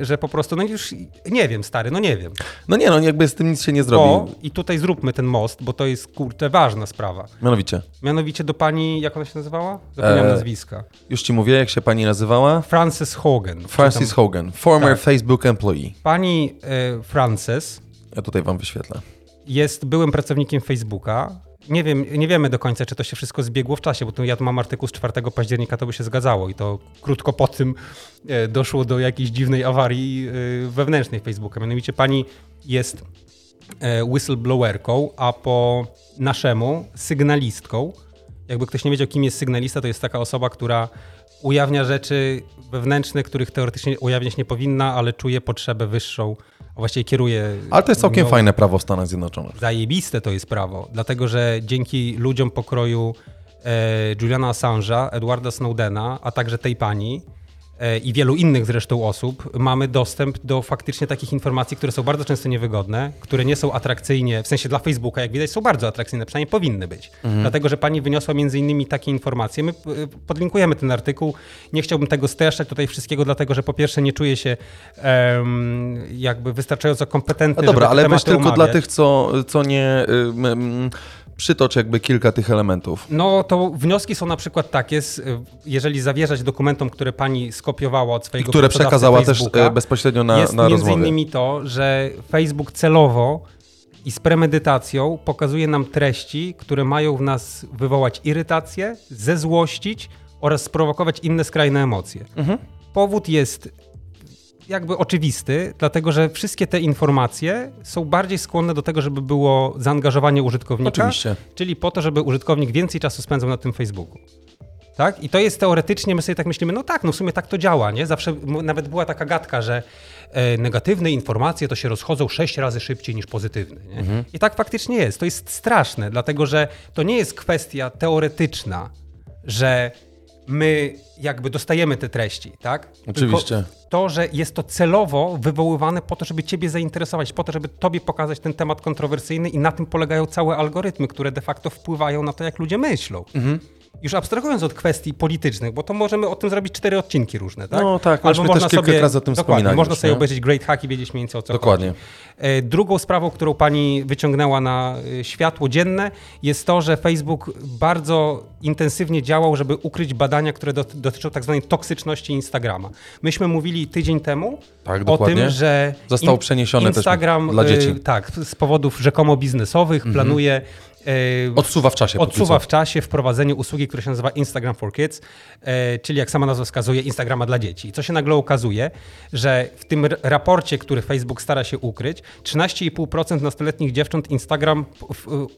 że po prostu, no już nie wiem, stary, no nie wiem. No nie, no jakby z tym nic się nie zrobi. i tutaj zróbmy ten most, bo to jest kurczę ważna sprawa. Mianowicie, Mianowicie do pani, jak ona się nazywała? Zapomniałem E, nazwiska. już ci mówię, jak się pani nazywała? Frances Hogan. Tam- Hogan, former Tak. Facebook employee. Pani e, Frances Ja tutaj wam wyświetlę. jest byłym pracownikiem Facebooka. Nie, wiem, nie wiemy do końca, czy to się wszystko zbiegło w czasie, bo tu ja tu mam artykuł z 4 października, to by się zgadzało i to krótko po tym e, doszło do jakiejś dziwnej awarii e, wewnętrznej Facebooka. Mianowicie pani jest e, whistleblowerką, a po naszemu sygnalistką. Jakby ktoś nie wiedział, kim jest sygnalista, to jest taka osoba, która ujawnia rzeczy wewnętrzne, których teoretycznie ujawniać nie powinna, ale czuje potrzebę wyższą, właściwie kieruje. Ale to jest całkiem fajne prawo w Stanach Zjednoczonych. Zajebiste to jest prawo, dlatego że dzięki ludziom pokroju e, Juliana Assange'a, Edwarda Snowdena, a także tej pani i wielu innych zresztą osób, mamy dostęp do faktycznie takich informacji, które są bardzo często niewygodne, które nie są atrakcyjnie, w sensie dla Facebooka, jak widać, są bardzo atrakcyjne, przynajmniej powinny być. Dlatego, że pani wyniosła między innymi takie informacje. My e, podlinkujemy ten artykuł. Nie chciałbym tego streszczać tutaj wszystkiego, dlatego że po pierwsze nie czuję się em, jakby wystarczająco kompetentny, No dobra, ale weź tylko dla tych, co, co nie... ym, przytocz jakby kilka tych elementów. No to wnioski są na przykład takie, z- jeżeli zawierzać dokumentom, które pani skopiowała od swojego Które pracodawcy przekazała też e, bezpośrednio na, jest na między rozmowie. innymi to, że Facebook celowo i z premedytacją pokazuje nam treści, które mają w nas wywołać irytację, zezłościć oraz sprowokować inne skrajne emocje. Mhm. Powód jest jakby oczywisty, dlatego że wszystkie te informacje są bardziej skłonne do tego, żeby było zaangażowanie użytkownika. Oczywiście. Czyli po to, żeby użytkownik więcej czasu spędzał na tym Facebooku. Tak? I to jest teoretycznie, my sobie tak myślimy, no tak, no w sumie tak to działa, nie? Zawsze nawet była taka gadka, że e, negatywne informacje to się rozchodzą sześć razy szybciej niż pozytywne. Nie? I tak faktycznie jest. To jest straszne, dlatego że to nie jest kwestia teoretyczna, że my jakby dostajemy te treści, tak? Oczywiście. Tylko to, że jest to celowo wywoływane po to, żeby ciebie zainteresować, po to, żeby tobie pokazać ten temat kontrowersyjny i na tym polegają całe algorytmy, które de facto wpływają na to, jak ludzie myślą. Mhm. Już abstrahując od kwestii politycznych, bo to możemy o tym zrobić cztery odcinki różne, tak? No tak, myśmy też kilka razy o tym dokładnie, Można już, sobie nie? obejrzeć Great Hack i wiedzieć mniej więcej o co Dokładnie. chodzi. E, Drugą sprawą, którą pani wyciągnęła na e, światło dzienne, jest to, że Facebook bardzo intensywnie działał, żeby ukryć badania, które dot- dotyczą tak zwanej toksyczności Instagrama. Myśmy mówili tydzień temu Tak, o dokładnie. tym, że Został przeniesiony też Instagram dla dzieci. Mhm. e, tak, z powodów rzekomo biznesowych planuje e, Odsuwa w czasie. odsuwa w czasie wprowadzenie usługi, która się nazywa Instagram for Kids, e, czyli jak sama nazwa wskazuje, Instagrama dla dzieci. I co się nagle okazuje, że w tym raporcie, który Facebook stara się ukryć, 13,5% nastoletnich dziewcząt Instagram,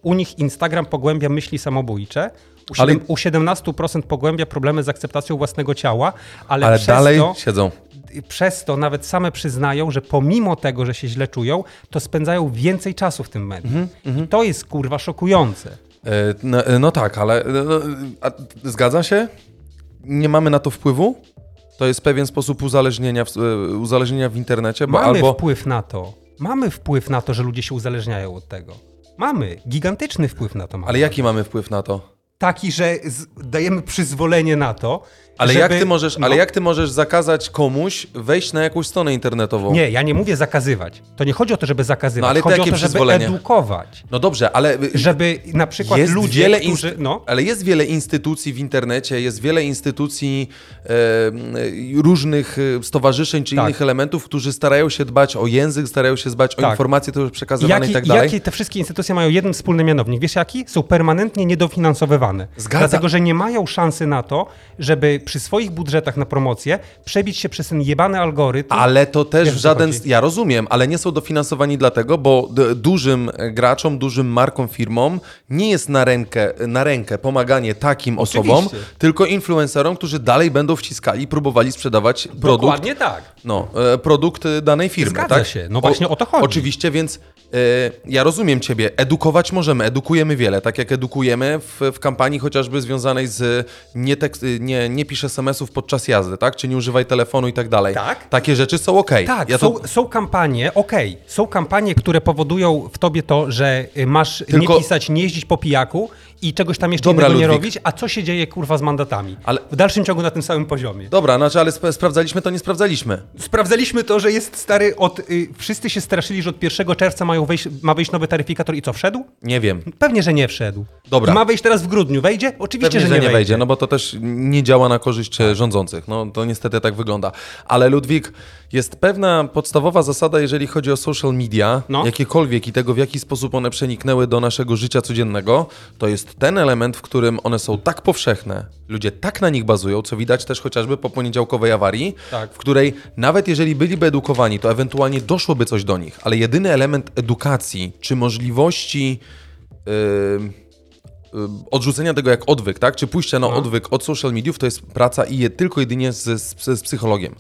u nich Instagram pogłębia myśli samobójcze, u, Ale- siedem, u 17% pogłębia problemy z akceptacją własnego ciała, ale, Ale dalej to siedzą. Przez to nawet same przyznają, że pomimo tego, że się źle czują, to spędzają więcej czasu w tym medium. Mhm, I to jest kurwa szokujące. E, No, e, no tak, ale e, no, a, zgadza się? Nie mamy na to wpływu? To jest pewien sposób uzależnienia w, uzależnienia w internecie, bo Mamy albo... wpływ na to. Mamy wpływ na to, że ludzie się uzależniają od tego. Mamy. Gigantyczny wpływ na to mamy. Ale jaki mamy wpływ na to? Taki, że dajemy przyzwolenie na to, Ale, żeby... jak ty możesz, no, ale jak ty możesz zakazać komuś wejść na jakąś stronę internetową? Nie, ja nie mówię zakazywać. To nie chodzi o to, żeby zakazywać. No, ale chodzi o to, żeby edukować. No dobrze, ale Żeby na przykład jest ludzie, wiele którzy... No, Ale jest wiele instytucji w internecie, jest wiele instytucji e, różnych stowarzyszeń czy Tak. innych elementów, którzy starają się dbać o język, starają się dbać o Tak. informacje które przekazywane Jaki, i tak dalej. Jakie te wszystkie instytucje mają jeden wspólny mianownik? Wiesz jaki? Są permanentnie niedofinansowywane. Zgadza. Dlatego, że nie mają szansy na to, żeby przy swoich budżetach na promocję przebić się przez ten jebany algorytm. Ale to też Wiesz, w o żaden. Ja rozumiem, ale nie są dofinansowani dlatego, bo dużym e, graczom, dużym markom, firmom nie jest na rękę, na rękę pomaganie takim osobom, tylko influencerom, którzy dalej będą wciskali, próbowali sprzedawać produkt. Dokładnie tak. No, e, produkt danej firmy. Zgadza tak? się. No właśnie o to chodzi. Oczywiście, więc ja rozumiem Ciebie. Edukować możemy, edukujemy wiele. Tak jak edukujemy w, w kampanii chociażby związanej z nie, tekst, nie, nie pisz SMS-ów podczas jazdy, tak? Czy nie używaj telefonu i tak dalej. Tak. Takie rzeczy są ok. Tak, ja są, to, są kampanie, okej, są kampanie, które powodują w tobie to, że y, masz Tylko- nie pisać, nie jeździć po pijaku i czegoś tam jeszcze Dobra, innego nie robić, a co się dzieje kurwa z mandatami? Ale- W dalszym ciągu na tym samym poziomie. Dobra, znaczy, ale sp- sprawdzaliśmy to, nie sprawdzaliśmy. Sprawdzaliśmy to, że jest stary od... Y, wszyscy się straszyli, że od 1 czerwca mają wejść, ma wejść nowy taryfikator i co, wszedł? Nie wiem. Pewnie, że nie wszedł. Dobra. I ma wejść teraz w grudniu. Wejdzie? Oczywiście, Pewnie, że nie, wejdzie. no bo to też nie działa na korzyść e, rządzących. No to niestety tak wygląda. Ale Ludwik, jest pewna podstawowa zasada, jeżeli chodzi o social media, No. jakiekolwiek i tego, w jaki sposób one przeniknęły do naszego życia codziennego, to jest ten element, w którym one są tak powszechne, ludzie tak na nich bazują, co widać też chociażby po poniedziałkowej awarii, Tak. w której nawet jeżeli byliby edukowani, to ewentualnie doszłoby coś do nich, ale jedyny element edukacji czy możliwości. Yy, y, odrzucenia tego jak odwyk, tak? Czy pójścia na No. odwyk od social mediów, to jest praca i je, tylko jedynie z, z, z psychologiem.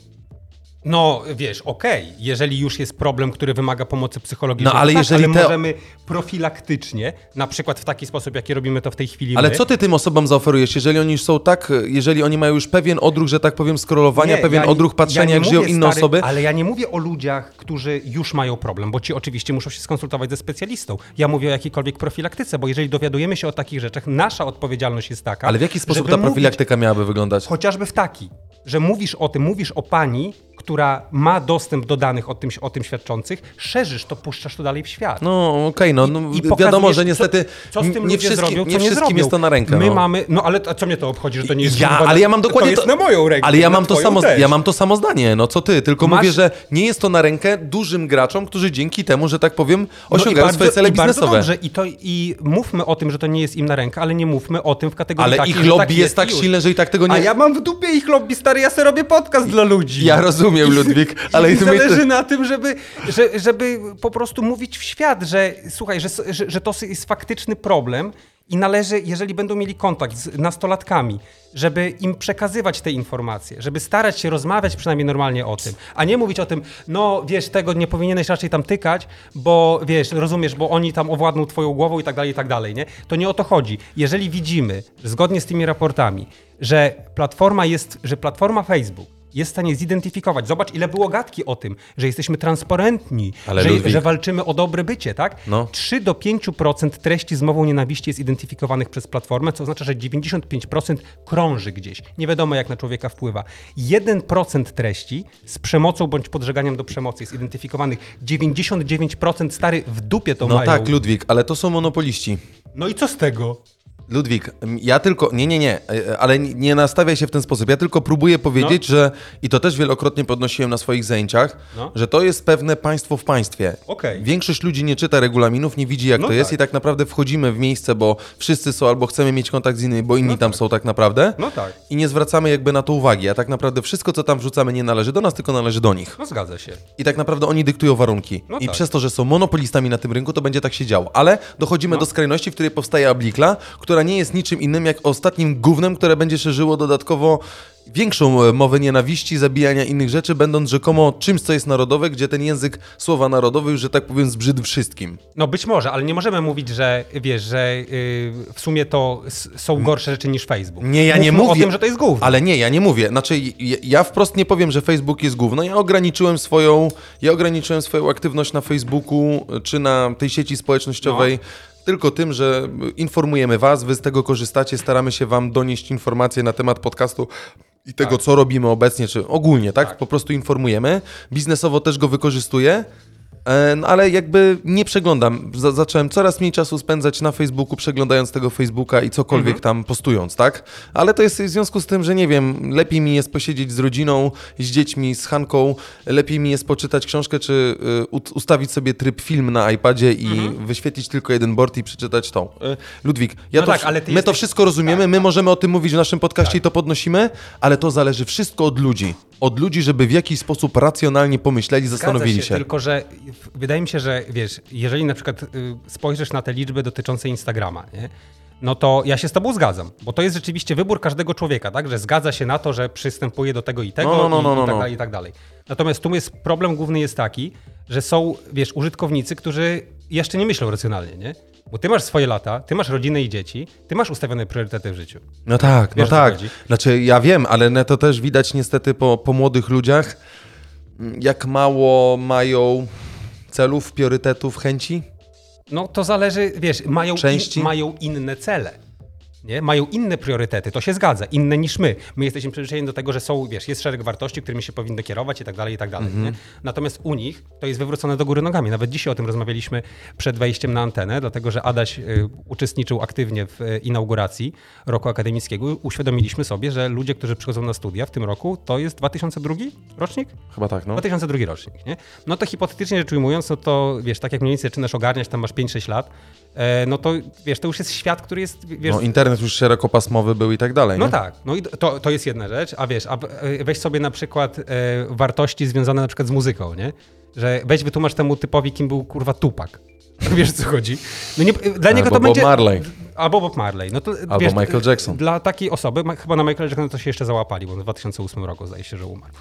No, wiesz, okej, jeżeli już jest problem, który wymaga pomocy psychologicznej, No, ale to tak, jeżeli ale te- możemy profilaktycznie, na przykład w taki sposób, jaki robimy to w tej chwili Ale my, co ty tym osobom zaoferujesz, jeżeli oni już są tak, jeżeli oni mają już pewien odruch, że tak powiem, scrollowania, Nie, pewien ja nie- odruch patrzenia, nie jak żyją inne stary, osoby? Ale ja nie mówię o ludziach, którzy już mają problem, bo ci oczywiście muszą się skonsultować ze specjalistą. Ja mówię o jakiejkolwiek profilaktyce, bo jeżeli dowiadujemy się o takich rzeczach, nasza odpowiedzialność jest taka. Ale w jaki sposób ta mówić- profilaktyka miałaby wyglądać? Chociażby w taki, że mówisz o tym, mówisz o pani, która ma dostęp do danych o tym, o tym świadczących, szerzysz to, puszczasz to dalej w świat. No okej, no, no I wiadomo, pokazujesz, że niestety co, co z tym nie wszystkim, zrobią, nie wszystkim jest to na rękę. My no. mamy, no ale co mnie to obchodzi, że to nie jest Ja, ale ja mam dokładnie to. jest na moją rękę. Ale ja mam to samo, też. ja mam to samo zdanie, no co ty, tylko Masz- mówię, że nie jest to na rękę dużym graczom, którzy dzięki temu, że tak powiem, No i osiągają bardzo- swoje cele i biznesowe. Dobrze. I, to, I mówmy o tym, że to nie jest im na rękę, ale nie mówmy o tym w kategorii Ale takiej, ich że lobby tak jest tak i silne, że i tak tego nie... A ja mam w dupie ich lobby, stary, ja sobie robię podcast dla ludzi. Ja rozumiem, Ludwik, ale I zależy na tym, żeby, że, żeby po prostu mówić w świat, że słuchaj, że, że, że to jest faktyczny problem I należy, jeżeli będą mieli kontakt z nastolatkami, żeby im przekazywać te informacje, żeby starać się rozmawiać przynajmniej normalnie o tym, a nie mówić o tym, no wiesz, tego nie powinieneś raczej tam tykać, bo wiesz, rozumiesz, bo oni tam owładną twoją głową i tak dalej, i tak dalej, nie? To nie o to chodzi. Jeżeli widzimy, zgodnie z tymi raportami, że platforma jest, że platforma Facebook jest w stanie zidentyfikować. Zobacz, ile było gadki o tym, że jesteśmy transparentni, Ale że, Ludwik- że walczymy o dobre bycie, tak? No. 3 do 5% treści z mową nienawiści jest identyfikowanych przez platformę, co oznacza, że 95% krąży gdzieś. Nie wiadomo, jak na człowieka wpływa. 1% treści z przemocą bądź podżeganiem do przemocy jest identyfikowanych. 99% stary w dupie to No mają. tak, Ludwik, ale to są monopoliści. No i co z tego? Ludwik, ja tylko, nie, nie, nie, e, ale nie- nastawiaj się w ten sposób. Ja tylko próbuję powiedzieć, że, i to też wielokrotnie podnosiłem na swoich zajęciach, No. że to jest pewne państwo w państwie. Okej. Większość ludzi nie czyta regulaminów, nie widzi jak No to jest tak. i tak naprawdę wchodzimy w miejsce, bo wszyscy są albo chcemy mieć kontakt z innymi, bo inni tam są tak naprawdę. No tak. I nie zwracamy jakby na to uwagi, a tak naprawdę wszystko, co tam wrzucamy, nie należy do nas, tylko należy do nich. No zgadza się. I tak naprawdę oni dyktują warunki. No I tak. przez to, że są monopolistami na tym rynku, to będzie tak się działo. Ale dochodzimy No. do skrajności, w której powstaje Ablikla, która nie jest niczym innym jak ostatnim gównem, które będzie szerzyło dodatkowo większą e, mowę nienawiści, zabijania innych rzeczy, będąc rzekomo czymś, co jest narodowe, gdzie ten język słowa narodowy już, że tak powiem, zbrzydł wszystkim. No być może, ale nie możemy mówić, że wiesz, że yy, w sumie to są gorsze rzeczy niż Facebook. Nie, ja nie Mówmy mówię. o tym, że to jest gówno. Ale nie, ja nie mówię. Znaczy, ja, ja wprost nie powiem, że Facebook jest gówno. Ja ograniczyłem swoją, ja ograniczyłem swoją aktywność na Facebooku czy na tej sieci społecznościowej. Tylko tym, że informujemy Was, Wy z tego korzystacie, staramy się Wam donieść informacje na temat podcastu i tego, co robimy obecnie, czy ogólnie, tak? Po prostu informujemy. Biznesowo też go wykorzystuję. E, No, ale jakby nie przeglądam. Za, zacząłem coraz mniej czasu spędzać na Facebooku, przeglądając tego Facebooka i cokolwiek tam postując, tak? Ale to jest w związku z tym, że nie wiem, lepiej mi jest posiedzieć z rodziną, z dziećmi, z Hanką, lepiej mi jest poczytać książkę, czy y, ustawić sobie tryb film na iPadzie i wyświetlić tylko jeden board i przeczytać tą. Y, Ludwik, ja No to, tak, ale my to jesteś- wszystko rozumiemy, my możemy o tym mówić w naszym podcaście Tak. i to podnosimy, ale to zależy wszystko od ludzi. Od ludzi, żeby w jakiś sposób racjonalnie pomyśleli, zastanowili Zgadza się. Tylko, że wydaje mi się, że wiesz, jeżeli na przykład y, spojrzysz na te liczby dotyczące Instagrama, nie? no to ja się z tobą zgadzam, bo to jest rzeczywiście wybór każdego człowieka, tak? Że zgadza się na to, że przystępuje do tego i tego No, no, no, i, no, i tak no. dalej, i tak dalej. Natomiast tu jest problem główny jest taki, że są, wiesz, użytkownicy, którzy jeszcze nie myślą racjonalnie, nie? Bo ty masz swoje lata, ty masz rodzinę i dzieci, ty masz ustawione priorytety w życiu. No tak, Wiesz, no o co tak. Znaczy, ja wiem, ale to też widać niestety po, po młodych ludziach, jak mało mają celów, priorytetów, chęci. No to zależy, wiesz, mają, in, mają inne cele. Nie? Mają inne priorytety, to się zgadza, inne niż my. My jesteśmy przyzwyczajeni do tego, że są, wiesz, jest szereg wartości, którymi się powinny kierować i tak dalej, i tak dalej. Mhm. Nie? Natomiast u nich to jest wywrócone do góry nogami. Nawet dzisiaj o tym rozmawialiśmy przed wejściem na antenę, dlatego że Adaś y, uczestniczył aktywnie w y, inauguracji roku akademickiego. Uświadomiliśmy sobie, że ludzie, którzy przychodzą na studia w tym roku, to jest 2002 rocznik? Chyba tak, no. 2002 rocznik, nie? No to hipotetycznie rzecz ujmując, no to wiesz, tak jak mniej więcej zaczynasz ogarniać, tam masz 5-6 lat, no to wiesz, to już jest świat, który jest, wiesz... No, internet już szerokopasmowy był i tak dalej, No nie? tak, no i to, to jest jedna rzecz, a wiesz, a e, weź sobie na przykład e, wartości związane na przykład z muzyką, nie? Że weź wytłumacz temu typowi, kim był kurwa Tupak. [laughs] Wiesz o co chodzi? No nie, dla niego Albo to Bob będzie... Marley. Albo Bob Marley. No to, Albo wiesz, Michael Jackson. Dla takiej osoby, chyba na Michael Jacksona to się jeszcze załapali, bo w 2008 roku zdaje się, że umarł.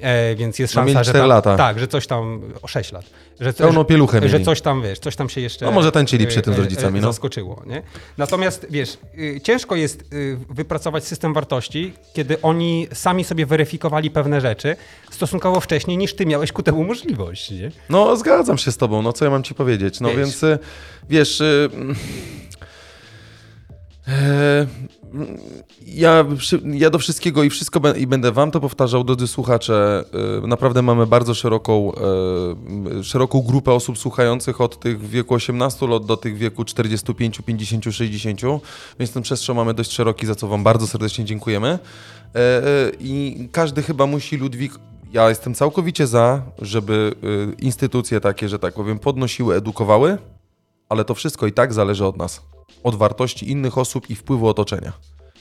E, więc jest No, szansa, że tam, lata. Tak, że coś tam, o 6 lat. Że, Pełną pieluchę że, że coś tam, wiesz, coś tam się jeszcze... No, może tańczyli przy tym z e, e, rodzicami, no. Zaskoczyło, nie? Natomiast, wiesz, y, ciężko jest y, wypracować system wartości, kiedy oni sami sobie weryfikowali pewne rzeczy stosunkowo wcześniej, niż ty miałeś ku temu możliwość, nie? No, zgadzam się z tobą, no co ja mam ci powiedzieć? No Wiesz. więc, y, wiesz... y, mm, e, mm, Ja, ja do wszystkiego i wszystko bę- i będę wam to powtarzał, drodzy słuchacze. y, Naprawdę mamy bardzo szeroką, y, szeroką grupę osób słuchających od tych wieku 18 lat do tych wieku 45, 50, 60, więc ten przestrzał mamy dość szeroki, za co wam bardzo serdecznie dziękujemy. E, e, I każdy chyba musi, Ludwik, ja jestem całkowicie za, żeby y, instytucje takie, że tak powiem, podnosiły, edukowały, ale to wszystko i tak zależy od nas. Od wartości innych osób i wpływu otoczenia.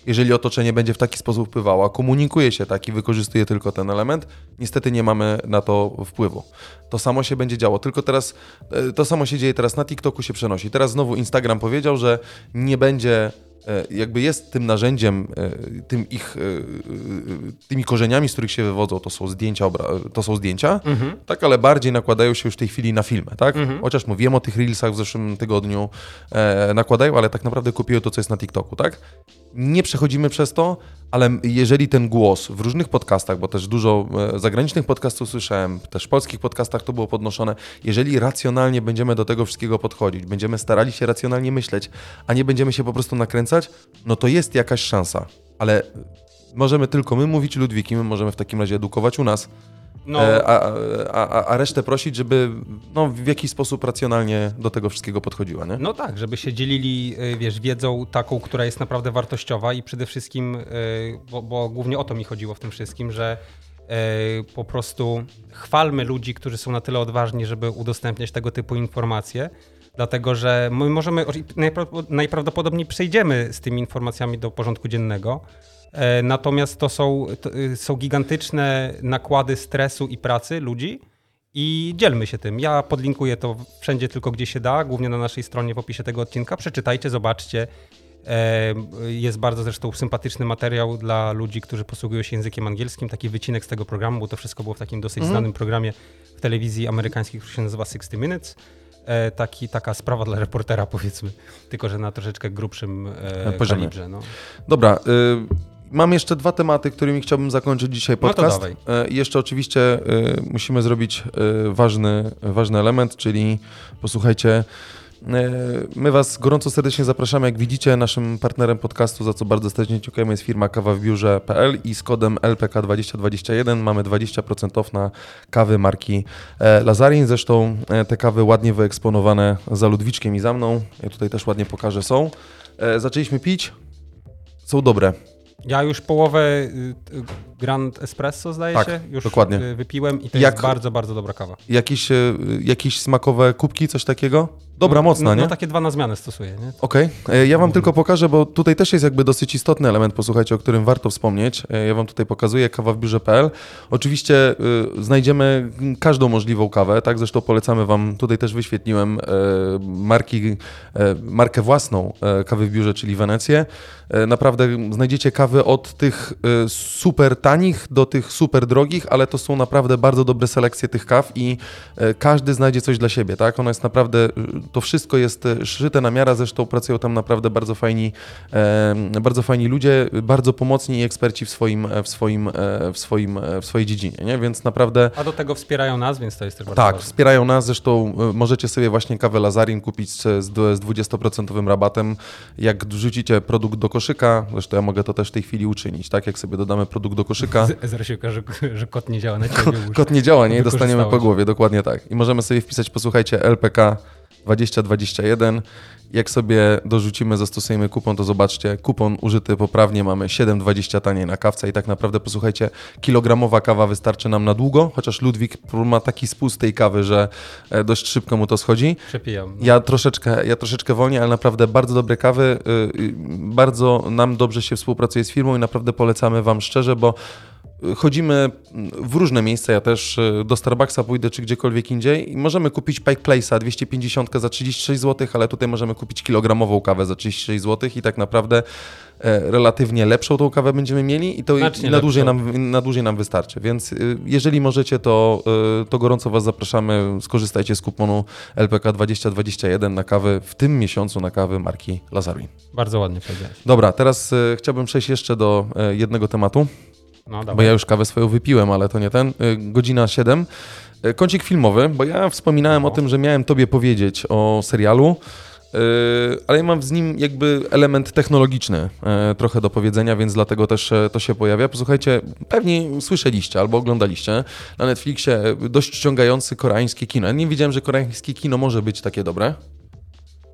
jeżeli otoczenie będzie w taki sposób wpływało, a komunikuje się tak i wykorzystuje tylko ten element, niestety nie mamy na to wpływu. To samo się będzie działo, tylko teraz e, to samo się dzieje teraz na TikToku się przenosi. Teraz znowu Instagram powiedział, że nie będzie jakby jest tym narzędziem, e, tym ich, e, e, tymi korzeniami, z których się wywodzą, to są zdjęcia, to są zdjęcia, tak, ale bardziej nakładają się już w tej chwili na filmy, tak? Chociaż mówiłem o tych reelsach w zeszłym tygodniu, e, nakładają, ale tak naprawdę kopiują to, co jest na TikToku, tak? Nie przechodzimy przez to, ale jeżeli ten głos w różnych podcastach, bo też dużo e, zagranicznych podcastów słyszałem, też w polskich podcastach to było podnoszone, jeżeli racjonalnie będziemy do tego wszystkiego podchodzić, będziemy starali się racjonalnie myśleć, a nie będziemy się po prostu nakręcać, no to jest jakaś szansa. Ale możemy tylko my mówić Ludwiki, my możemy w takim razie edukować u nas, No, e, a, a, a, resztę prosić, żeby no, w jakiś sposób racjonalnie do tego wszystkiego podchodziła, nie? no tak, żeby się dzielili, y, wiesz, wiedzą taką, która jest naprawdę wartościowa i przede wszystkim, y, bo, bo głównie o to mi chodziło w tym wszystkim, że po prostu chwalmy ludzi, którzy są na tyle odważni, żeby udostępniać tego typu informacje, dlatego że my możemy, najprawdopod- najprawdopodobniej przejdziemy z tymi informacjami do porządku dziennego, e, natomiast to są, to y, są gigantyczne nakłady stresu i pracy ludzi, i dzielmy się tym. Ja podlinkuję to wszędzie tylko, gdzie się da, głównie na naszej stronie w opisie tego odcinka. Przeczytajcie, zobaczcie. E, Jest bardzo zresztą sympatyczny materiał dla ludzi, którzy posługują się językiem angielskim. Taki wycinek z tego programu, bo to wszystko było w takim dosyć znanym programie w telewizji amerykańskiej, który się nazywa 60 Minutes. E, Taki, taka sprawa dla reportera, powiedzmy, tylko że na troszeczkę grubszym e, Poziomie. kalibrze. No. Dobra, y, mam jeszcze dwa tematy, którymi chciałbym zakończyć dzisiaj No podcast. Y, jeszcze oczywiście y, musimy zrobić y, ważny, ważny element, czyli posłuchajcie. Y, My Was gorąco serdecznie zapraszamy. Jak widzicie, naszym partnerem podcastu, za co bardzo serdecznie dziękujemy, jest firma kawa w biurze.pl i z kodem LPK2021 mamy 20% off na kawy marki e, Lazarin. Zresztą e, te kawy ładnie wyeksponowane za Ludwiczkiem i za mną. Ja tutaj też ładnie pokażę, są. E, Zaczęliśmy pić. Są dobre. Ja już połowę y, Grand Espresso, zdaje Tak, się, już dokładnie. y, wypiłem i to Jak- jest bardzo, bardzo dobra kawa. Jakieś, e, jakieś smakowe kubki, coś takiego? Dobra, mocna, no, nie? No takie dwa na zmianę stosuję, nie? Okej, E, ja wam tylko pokażę, bo tutaj też jest jakby dosyć istotny element, posłuchajcie, o którym warto wspomnieć. E, Ja wam tutaj pokazuję kawa w biurze.pl. Oczywiście y, znajdziemy każdą możliwą kawę, tak? Zresztą polecamy wam, tutaj też wyświetliłem e, marki, e, markę własną kawy w biurze, czyli Wenecję. Naprawdę znajdziecie kawy od tych super tanich do tych super drogich, ale to są naprawdę bardzo dobre selekcje tych kaw i e, każdy znajdzie coś dla siebie, tak? Ona jest naprawdę, e, to wszystko jest e, szyte na miarę, zresztą pracują tam naprawdę bardzo fajni, bardzo fajni ludzie, bardzo pomocni i eksperci w swoim, w swoim, w swoim, w swojej dziedzinie, nie? Więc naprawdę A do tego wspierają nas, więc to jest też bardzo tak, ważne. wspierają nas. Zresztą możecie sobie właśnie kawę Lazarin kupić z, z z 20% rabatem. Jak wrzucicie produkt do koszyka, zresztą ja mogę to też w tej chwili uczynić, tak? Jak sobie dodamy produkt do koszyka. Z- Zaraz się okaże, [laughs] że, kot nie działa na ciebie. [laughs] Kod nie działa, nie? I dostaniemy po głowie, dokładnie tak. I możemy sobie wpisać, posłuchajcie, LPK 2021. Jak sobie dorzucimy, zastosujemy kupon, to zobaczcie, kupon użyty poprawnie mamy 7,20 taniej na kawce i tak naprawdę, posłuchajcie, kilogramowa kawa wystarczy nam na długo, chociaż Ludwik ma taki spust tej kawy, że e, dość szybko mu to schodzi. Przepijam. No. Ja troszeczkę, ja troszeczkę wolniej, ale naprawdę bardzo dobre kawy. y, y, Bardzo nam dobrze się współpracuje z firmą i naprawdę polecamy Wam szczerze, bo chodzimy w różne miejsca. Ja też y, do Starbucksa pójdę czy gdziekolwiek indziej i możemy kupić Pike Place'a 250 za 36 zł, ale tutaj możemy kupić kilogramową kawę za 36 zł i tak naprawdę e, relatywnie lepszą tą kawę będziemy mieli i to Znacznie na, dłużej lepszą. nam, na dłużej nam wystarczy. Więc y, jeżeli możecie, to, y, to gorąco Was zapraszamy. Skorzystajcie z kuponu LPK 2021 na kawy w tym miesiącu na kawy marki Lazarin. Bardzo ładnie powiedziałeś. Dobra, teraz chciałbym przejść jeszcze do y, jednego tematu, No, bo ja już kawę swoją wypiłem, ale to nie ten. Y, godzina 7. Y, kącik filmowy, bo ja wspominałem No. o tym, że miałem Tobie powiedzieć o serialu. y, Ale ja mam z nim jakby element technologiczny trochę do powiedzenia, więc dlatego też to się pojawia. Posłuchajcie, pewnie słyszeliście albo oglądaliście na Netflixie dość ściągający koreańskie kino. Ja nie wiedziałem, że koreańskie kino może być takie dobre.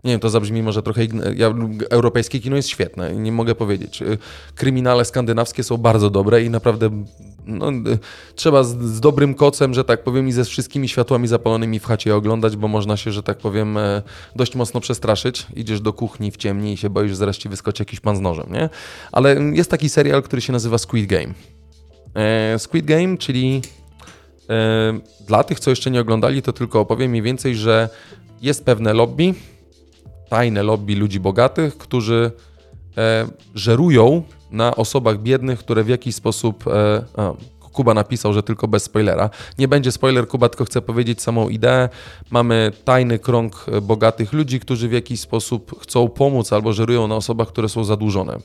Nie wiem, to zabrzmi może trochę. Ja, europejskie kino jest świetne, nie mogę powiedzieć. Y, Kryminale skandynawskie są bardzo dobre i naprawdę no, y, trzeba z, z, dobrym kocem, że tak powiem, i ze wszystkimi światłami zapalonymi w chacie oglądać, bo można się, że tak powiem, e, dość mocno przestraszyć. Idziesz do kuchni w ciemni i się boisz, że zaraz ci wyskoczy jakiś pan z nożem, nie? Ale jest taki serial, który się nazywa Squid Game. E, Squid Game, czyli e, dla tych, co jeszcze nie oglądali, to tylko opowiem mniej więcej, że jest pewne lobby, tajne lobby ludzi bogatych, którzy żerują na osobach biednych, które w jakiś sposób. E, a, Kuba napisał, że tylko bez spoilera. Nie będzie spoiler, Kuba tylko chce powiedzieć samą ideę. Mamy tajny krąg bogatych ludzi, którzy w jakiś sposób chcą pomóc albo żerują na osobach, które są zadłużone.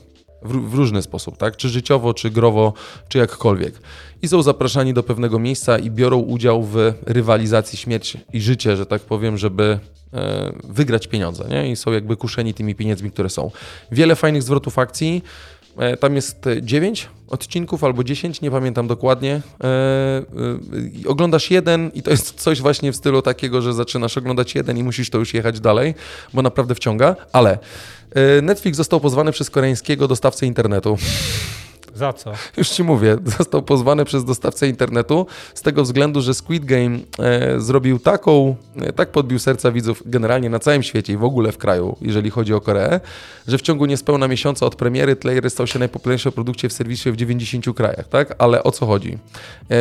W, w, różny sposób, tak? Czy życiowo, czy growo, czy jakkolwiek. I są zapraszani do pewnego miejsca i biorą udział w rywalizacji śmierć i życie, że tak powiem, żeby e, wygrać pieniądze, nie? I są jakby kuszeni tymi pieniędzmi, które są. Wiele fajnych zwrotów akcji. E, tam jest 9 odcinków albo 10, nie pamiętam dokładnie. E, oglądasz jeden i to jest coś właśnie w stylu takiego, że zaczynasz oglądać jeden i musisz to już jechać dalej, bo naprawdę wciąga. Ale Netflix został pozwany przez koreańskiego dostawcę internetu. Za co? Już ci mówię, [laughs] został pozwany przez dostawcę internetu z tego względu, że Squid Game e, zrobił taką, e, tak podbił serca widzów generalnie na całym świecie i w ogóle w kraju, jeżeli chodzi o Koreę, że w ciągu niespełna miesiąca od premiery Player stał się najpopularniejszym produkcie w serwisie w 90 krajach, tak? Ale o co chodzi? E,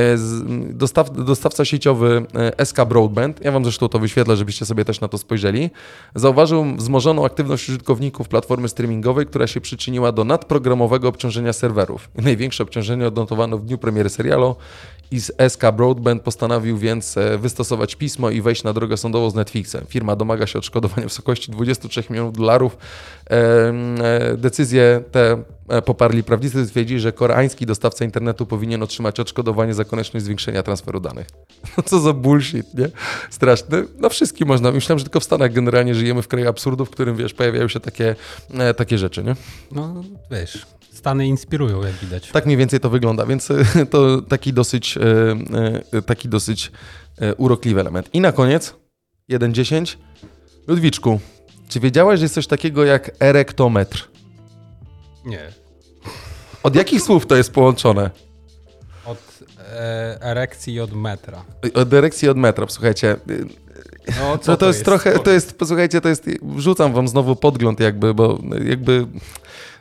dostaw, dostawca sieciowy e, SK Broadband, ja wam zresztą to wyświetlę, żebyście sobie też na to spojrzeli, zauważył wzmożoną aktywność użytkowników platformy streamingowej, która się przyczyniła do nadprogramowego obciążenia serwerów. [laughs] Największe obciążenie odnotowano w dniu premiery serialu i z SK Broadband postanowił więc e, wystosować pismo i wejść na drogę sądową z Netflixem. Firma domaga się odszkodowania w wysokości 23 milionów dolarów. E, decyzję te e, poparli prawnicy, stwierdzili, że koreański dostawca internetu powinien otrzymać odszkodowanie za konieczność zwiększenia transferu danych. [laughs] No co za bullshit, nie? Straszne. No wszystkim można. Myślałem, że tylko w Stanach generalnie żyjemy w kraju absurdu, w którym, wiesz, pojawiają się takie, takie rzeczy, nie? No, wiesz, Stany inspirują, jak widać. Tak mniej więcej to wygląda, więc [laughs] to taki dosyć, e, e, taki dosyć e, urokliwy element. I na koniec, 1.10. Ludwiczku, czy wiedziałeś, że jest coś takiego jak erektometr? Nie. Od jakich słów to jest połączone? Od e, erekcji i od metra. Od erekcji i od metra, słuchajcie. No, co to, to, jest, jest trochę, to jest, posłuchajcie, to jest, wrzucam wam znowu podgląd jakby, bo jakby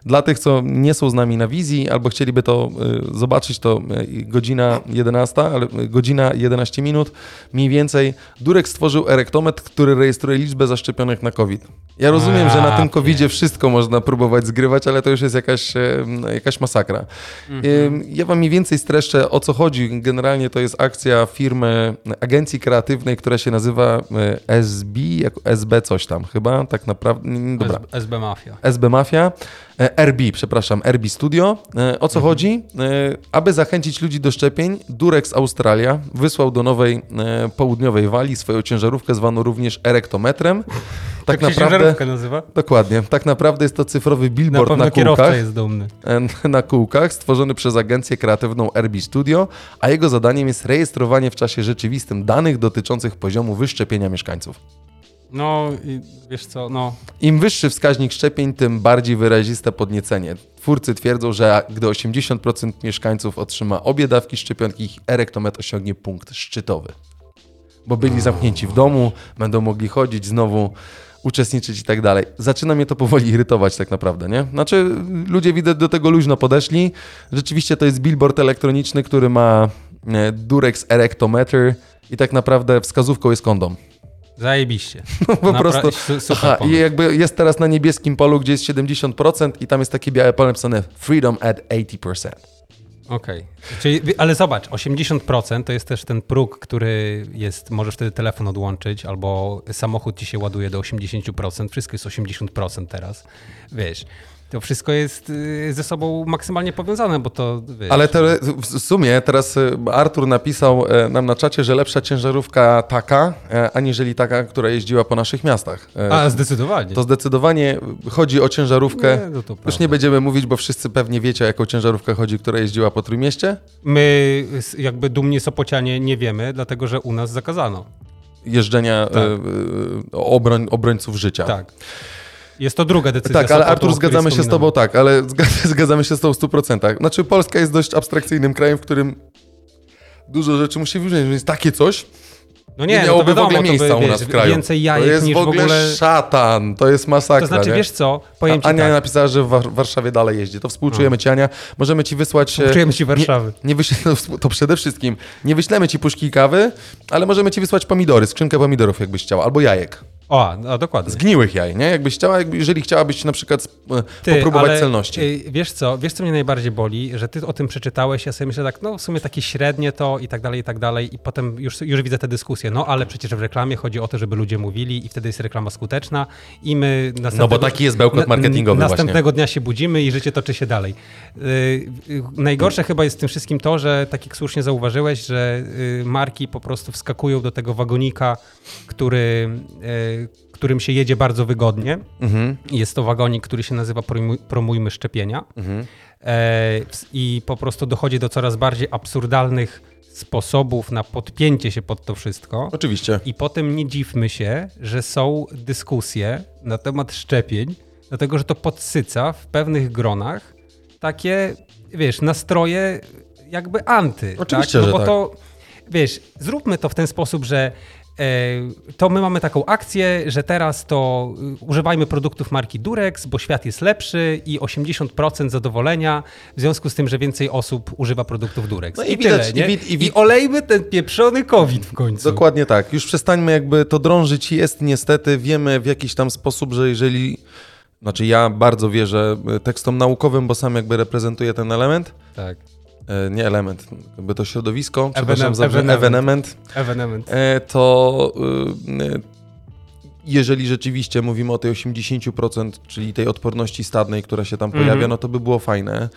dla tych, co nie są z nami na wizji albo chcieliby to y, zobaczyć, to y, godzina 11, ale y, godzina 11 minut mniej więcej. Durek stworzył erektometr, który rejestruje liczbę zaszczepionych na COVID. Ja rozumiem, A, że na tym COVID-zie wszystko można próbować zgrywać, ale to już jest jakaś, jakaś masakra. Mhm. Ja wam mniej więcej streszczę, o co chodzi. Generalnie to jest akcja firmy, agencji kreatywnej, która się nazywa SB, jako SB coś tam chyba, tak naprawdę. Dobra. SB Mafia. SB Mafia. E, RB, przepraszam, RB Studio. E, o co mhm. chodzi? E, aby zachęcić ludzi do szczepień, Durex Australia wysłał do nowej południowej Walii swoją ciężarówkę zwaną również erektometrem. Tak, tak naprawdę nazywa? Dokładnie. Tak naprawdę jest to cyfrowy billboard na, na kółkach. jest dumny. [laughs] Na kółkach, stworzony przez agencję kreatywną RB Studio, a jego zadaniem jest rejestrowanie w czasie rzeczywistym danych dotyczących poziomu wyszczepienia mieszkańców. No i wiesz co, no. Im wyższy wskaźnik szczepień, tym bardziej wyraziste podniecenie. Twórcy twierdzą, że gdy 80% mieszkańców otrzyma obie dawki szczepionki, ich erektometr osiągnie punkt szczytowy. Bo byli zamknięci w domu, będą mogli chodzić znowu, uczestniczyć i tak dalej. Zaczyna mnie to powoli irytować tak naprawdę, nie? Znaczy, ludzie widać do tego luźno podeszli. Rzeczywiście to jest billboard elektroniczny, który ma e, Durex Erectometer i tak naprawdę wskazówką jest kondom. Zajebiście. [laughs] No, po Napra prostu. Aha, I jakby jest teraz na niebieskim polu, gdzie jest 70% i tam jest takie białe pole napisane Freedom at 80%. Okej. Okay. Ale zobacz, 80% to jest też ten próg, który jest, możesz wtedy telefon odłączyć, albo samochód ci się ładuje do 80%. Wszystko jest 80% teraz. Wiesz. To wszystko jest y, ze sobą maksymalnie powiązane, bo to. Wiesz, Ale to, w sumie teraz y, Artur napisał e, nam na czacie, że lepsza ciężarówka taka, e, aniżeli taka, która jeździła po naszych miastach. E, A, zdecydowanie. To zdecydowanie chodzi o ciężarówkę. Nie, no Już nie będziemy mówić, bo wszyscy pewnie wiecie, o jaką ciężarówkę chodzi, która jeździła po Trójmieście. My, jakby dumni Sopocianie, nie wiemy, dlatego że u nas zakazano. Jeżdżenia tak. obroń, obrońców życia. Tak. Jest to druga decyzja. Tak, ale Artur, zgadzamy się z tobą, tak, ale zga- [laughs] zgadzamy się z tobą w 100%. Znaczy, Polska jest dość abstrakcyjnym krajem, w którym dużo rzeczy musi wybrać, więc takie coś No nie, nie, no to miałoby wiadomo, w ogóle to by, miejsca u wiesz, nas w kraju. Więcej to jajek jest niż w ogóle, szatan, to jest masakra. To znaczy, nie? wiesz co, powiem ci Ania tak. napisała, że w War- Warszawie dalej jeździ. To współczujemy ci, Ania. Możemy ci wysłać... e, Czujemy ci Warszawy. Nie, nie wyśle, [laughs] to przede wszystkim nie wyślemy ci puszki kawy, ale możemy ci wysłać pomidory, skrzynkę pomidorów, jakbyś chciała, albo jajek. O, no, dokładnie. Zgniłych jaj, nie? Jakbyś chciała, jakby, jeżeli chciałabyś na przykład e, Ty, popróbować ale, celności. y, Wiesz co, wiesz co mnie najbardziej boli, że ty o tym przeczytałeś, ja sobie myślę tak, no w sumie takie średnie to i tak dalej, i tak dalej i potem już, już widzę te dyskusje, no ale przecież w reklamie chodzi o to, żeby ludzie mówili i wtedy jest reklama skuteczna i my następnego, No bo taki jest bełkot marketingowy na, właśnie. Następnego dnia się budzimy i życie toczy się dalej. Y, y, najgorsze chyba jest w tym wszystkim to, że tak jak słusznie zauważyłeś, że y, marki po prostu wskakują do tego wagonika, który, którym się jedzie bardzo wygodnie. Mhm. Jest to wagonik, który się nazywa Promuj- Promujmy Szczepienia. Mhm. E, I po prostu dochodzi do coraz bardziej absurdalnych sposobów na podpięcie się pod to wszystko. Oczywiście. I potem nie dziwmy się, że są dyskusje na temat szczepień, dlatego że to podsyca w pewnych gronach takie, wiesz, nastroje jakby anty. Oczywiście, tak? no że bo tak. to, wiesz, zróbmy to w ten sposób, że to my mamy taką akcję, że teraz to y, używajmy produktów marki Durex, bo świat jest lepszy i 80% zadowolenia w związku z tym, że więcej osób używa produktów Durex. No i I, widać- tyle, i i I, olejmy ten pieprzony COVID w końcu. Dokładnie tak. Już przestańmy jakby to drążyć. Jest niestety, wiemy w jakiś tam sposób, że jeżeli... Znaczy ja bardzo wierzę e, tekstom naukowym, bo sam jakby reprezentuję ten element. Tak. E, Nie element, jakby to środowisko, przepraszam Evenem- za evenement. evenement. Evenement. E, to y, jeżeli rzeczywiście mówimy o tej 80%, czyli tej odporności stadnej, która się tam Mhm. pojawia, no to by było fajne.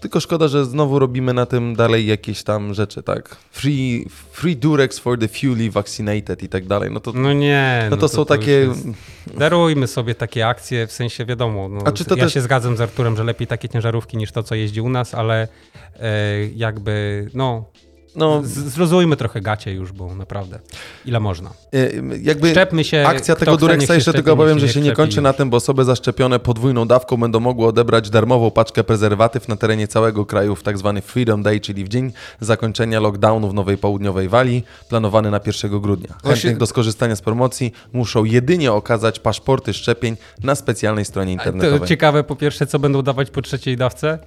Tylko szkoda, że znowu robimy na tym dalej jakieś tam rzeczy, tak? Free, free Durex for the fully vaccinated i tak dalej. No to, No nie. no to są już takie... jest- Darujmy sobie takie akcje, w sensie wiadomo. No, A czy to ja też- się zgadzam z Arturem, że lepiej takie ciężarówki niż to, co jeździ u nas, ale e, jakby, no, No, z, zluzujmy trochę gacie już, bo naprawdę. Ile można? y, jakby... Szczepmy się. Akcja tego Durexa jeszcze tylko powiem, że się nie kończy już. na tym, bo osoby zaszczepione podwójną dawką będą mogły odebrać darmową paczkę prezerwatyw na terenie całego kraju w tak zwany Freedom Day, czyli w dzień zakończenia lockdownu w Nowej Południowej Walii, planowany na 1 grudnia. Chętnych do skorzystania z promocji muszą jedynie okazać paszporty szczepień na specjalnej stronie To internetowej. ciekawe po pierwsze, co będą dawać po trzeciej dawce.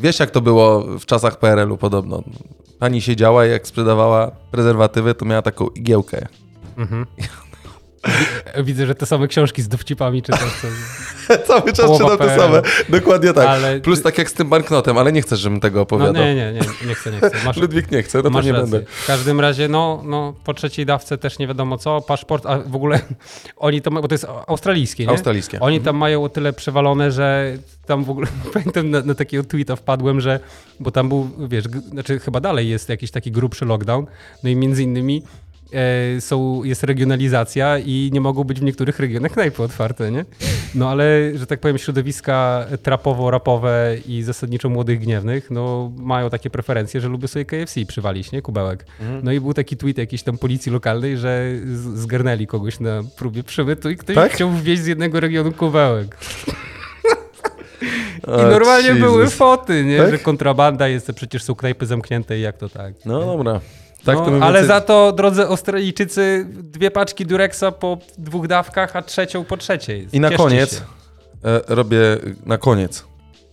Wiesz, jak to było w czasach PRL-u podobno? Pani siedziała i jak sprzedawała prezerwatywy, to miała taką igiełkę. [laughs] [laughs] Widzę, że te same książki z dowcipami czytasz. To... [laughs] Cały czas czytam PRL. same. Dokładnie tak. Ale- Plus tak jak z tym banknotem, ale nie chcesz, żebym tego No opowiadał. nie, nie, nie, nie chcę, nie chcę. Masz, Ludwik nie chce, no to nie rację. będę. W każdym razie, no, no, po trzeciej dawce też nie wiadomo co, paszport, a w ogóle [laughs] oni to mają, bo to jest australijskie, nie? Australijskie. Oni tam mają o tyle przewalone, że tam w ogóle, pamiętam na, na takiego tweeta wpadłem, że, bo tam był, wiesz, znaczy chyba dalej jest jakiś taki grubszy lockdown, no i między innymi są, jest regionalizacja i nie mogą być w niektórych regionach knajpy otwarte, nie? No ale, że tak powiem, środowiska trapowo-rapowe i zasadniczo młodych gniewnych, no mają takie preferencje, że lubię sobie KFC przywalić, nie? Kubełek. No i był taki tweet jakiejś tam policji lokalnej, że zgarnęli kogoś na próbie przemytu i ktoś Tak? chciał wwieźć z jednego regionu kubełek. [laughs] I normalnie Jesus. były foty, nie? Tak? Że kontrabanda jest, przecież są knajpy zamknięte i jak to tak. No dobra. Tak no, ale więcej- za to, drodzy Australijczycy, dwie paczki Durexa po dwóch dawkach, a trzecią po trzeciej. I na Cieszcie koniec się. e, robię na koniec.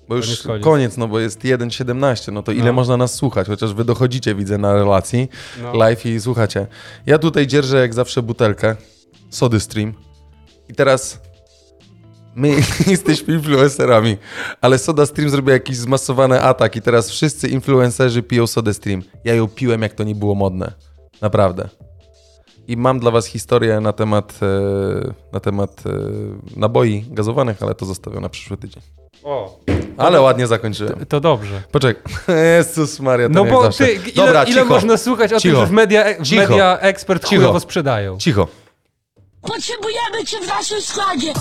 Bo już Koniec, koniec, koniec. no bo jest 1.17, no to ile No. można nas słuchać? Chociaż wy dochodzicie, widzę, na relacji No. live i słuchacie. Ja tutaj dzierżę jak zawsze butelkę Sody Stream i teraz my [laughs] jesteśmy influencerami, ale Soda Stream zrobił jakiś zmasowany atak i teraz wszyscy influencerzy piją Soda Stream. Ja ją piłem, jak to nie było modne. Naprawdę. I mam dla was historię na temat, e, na temat e, naboi gazowanych, ale to zostawię na przyszły tydzień. O, Ale ładnie zakończyłem. to dobrze. Poczekaj. [laughs] Jezus Maria, to No bo zawsze. ty, ile, Dobra, ile cicho. można słuchać o Cicho. tym, że w media, w media ekspert Cicho. chujowo sprzedają? Cicho. Potrzebujemy cię w naszym składzie.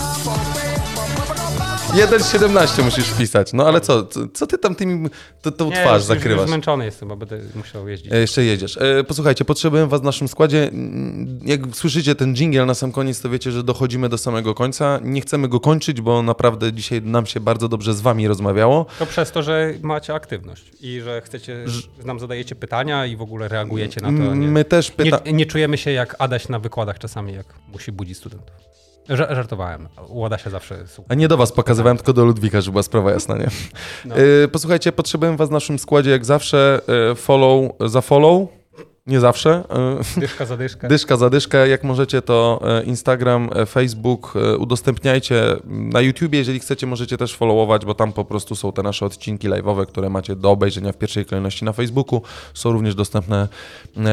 1,17 musisz wpisać. No ale co, co, ty tam tymi, to, tą Nie, twarz już, zakrywasz? już zmęczony jestem, bo będę musiał jeździć. E, Jeszcze jedziesz. E, Posłuchajcie, potrzebujemy was w naszym składzie. Mm, Jak słyszycie ten jingle na sam koniec, to wiecie, że dochodzimy do samego końca. Nie chcemy go kończyć, bo naprawdę dzisiaj nam się bardzo dobrze z wami rozmawiało. To przez to, że macie aktywność i że chcecie, nam zadajecie pytania i w ogóle reagujecie na to. Nie, My też pyta... nie, nie czujemy się jak Adaś na wykładach czasami, jak musi budzić studentów. Ża- żartowałem. U Adasia zawsze. A nie do was pokazywałem, tylko do Ludwika, żeby była sprawa jasna, nie? No. E, Posłuchajcie, potrzebujemy was w naszym składzie jak zawsze. E, Follow za follow. Nie zawsze. E, Dyszka za dyszkę. [laughs] Dyszka za dyszkę, jak możecie to Instagram, Facebook, udostępniajcie na YouTubie, jeżeli chcecie możecie też followować, bo tam po prostu są te nasze odcinki live'owe, które macie do obejrzenia w pierwszej kolejności na Facebooku, są również dostępne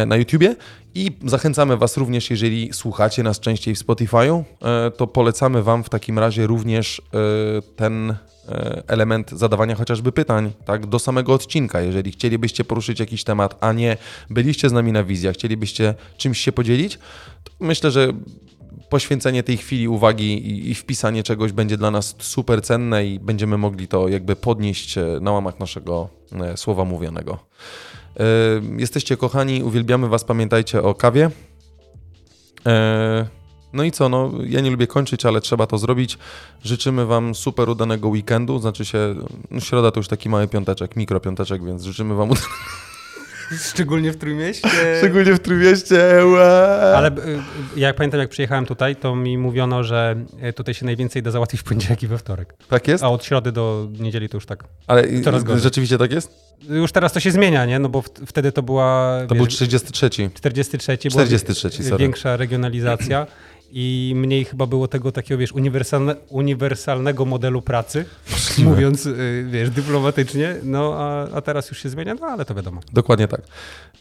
na YouTubie i zachęcamy Was również, jeżeli słuchacie nas częściej w Spotify'u, e, to polecamy Wam w takim razie również e, ten e, element zadawania chociażby pytań, tak, do samego odcinka. Jeżeli chcielibyście poruszyć jakiś temat, a nie byliście z nami na wizjach, chcielibyście czymś się podzielić, to myślę, że poświęcenie tej chwili uwagi i, wpisanie czegoś będzie dla nas super cenne i będziemy mogli to jakby podnieść na łamach naszego słowa mówionego. E, Jesteście kochani, uwielbiamy Was, pamiętajcie o kawie. E, No i co, no ja nie lubię kończyć, ale trzeba to zrobić. Życzymy Wam super udanego weekendu, znaczy się, no, środa to już taki mały piąteczek, mikropiąteczek, więc życzymy Wam udanego, Szczególnie w Trójmieście. szczególnie w Trójmieście. Ła! Ale y, jak pamiętam, jak przyjechałem tutaj, to mi mówiono, że y, tutaj się najwięcej da załatwić w poniedziałek i we wtorek. Tak jest? A od środy do niedzieli to już tak. Ale i- coraz gorzej. rzeczywiście tak jest? Już teraz to się zmienia, nie? No bo w, wtedy to była. To wiesz, był 33. 43, była 43, sorry. większa regionalizacja i mniej chyba było tego takiego, wiesz, uniwersalne, uniwersalnego modelu pracy, mówiąc, y, wiesz, dyplomatycznie, no a, a teraz już się zmienia, no ale to wiadomo. Dokładnie tak.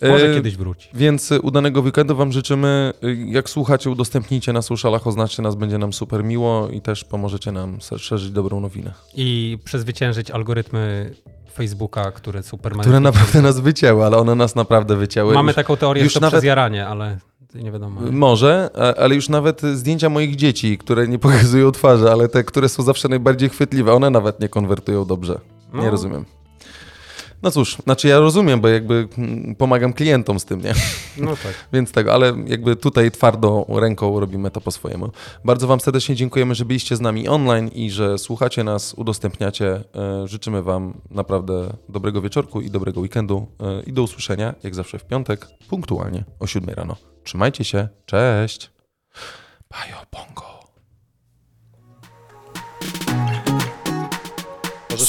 Może E, kiedyś wróci. Więc udanego weekendu Wam życzymy. Y, Jak słuchacie, udostępnijcie na socialach, oznaczcie nas, będzie nam super miło i też pomożecie nam szerzyć dobrą nowinę. I przezwyciężyć algorytmy Facebooka, które super mają. Które naprawdę nas wycięły, ale one nas naprawdę wycięły. Mamy Już- taką teorię, już że to nawet- przez jaranie, ale nie wiadomo. Może, ale już nawet zdjęcia moich dzieci, które nie pokazują twarzy, ale te, które są zawsze najbardziej chwytliwe, one nawet nie konwertują dobrze. Nie No. rozumiem. No cóż, znaczy ja rozumiem, bo jakby mm, pomagam klientom z tym, nie? No tak. [laughs] Więc tego, ale jakby tutaj twardą ręką robimy to po swojemu. Bardzo Wam serdecznie dziękujemy, że byliście z nami online i że słuchacie nas, udostępniacie. E, Życzymy Wam naprawdę dobrego wieczorku i dobrego weekendu e, i do usłyszenia, jak zawsze w piątek, punktualnie o 7 rano. Trzymajcie się, cześć! Bajo Bongo.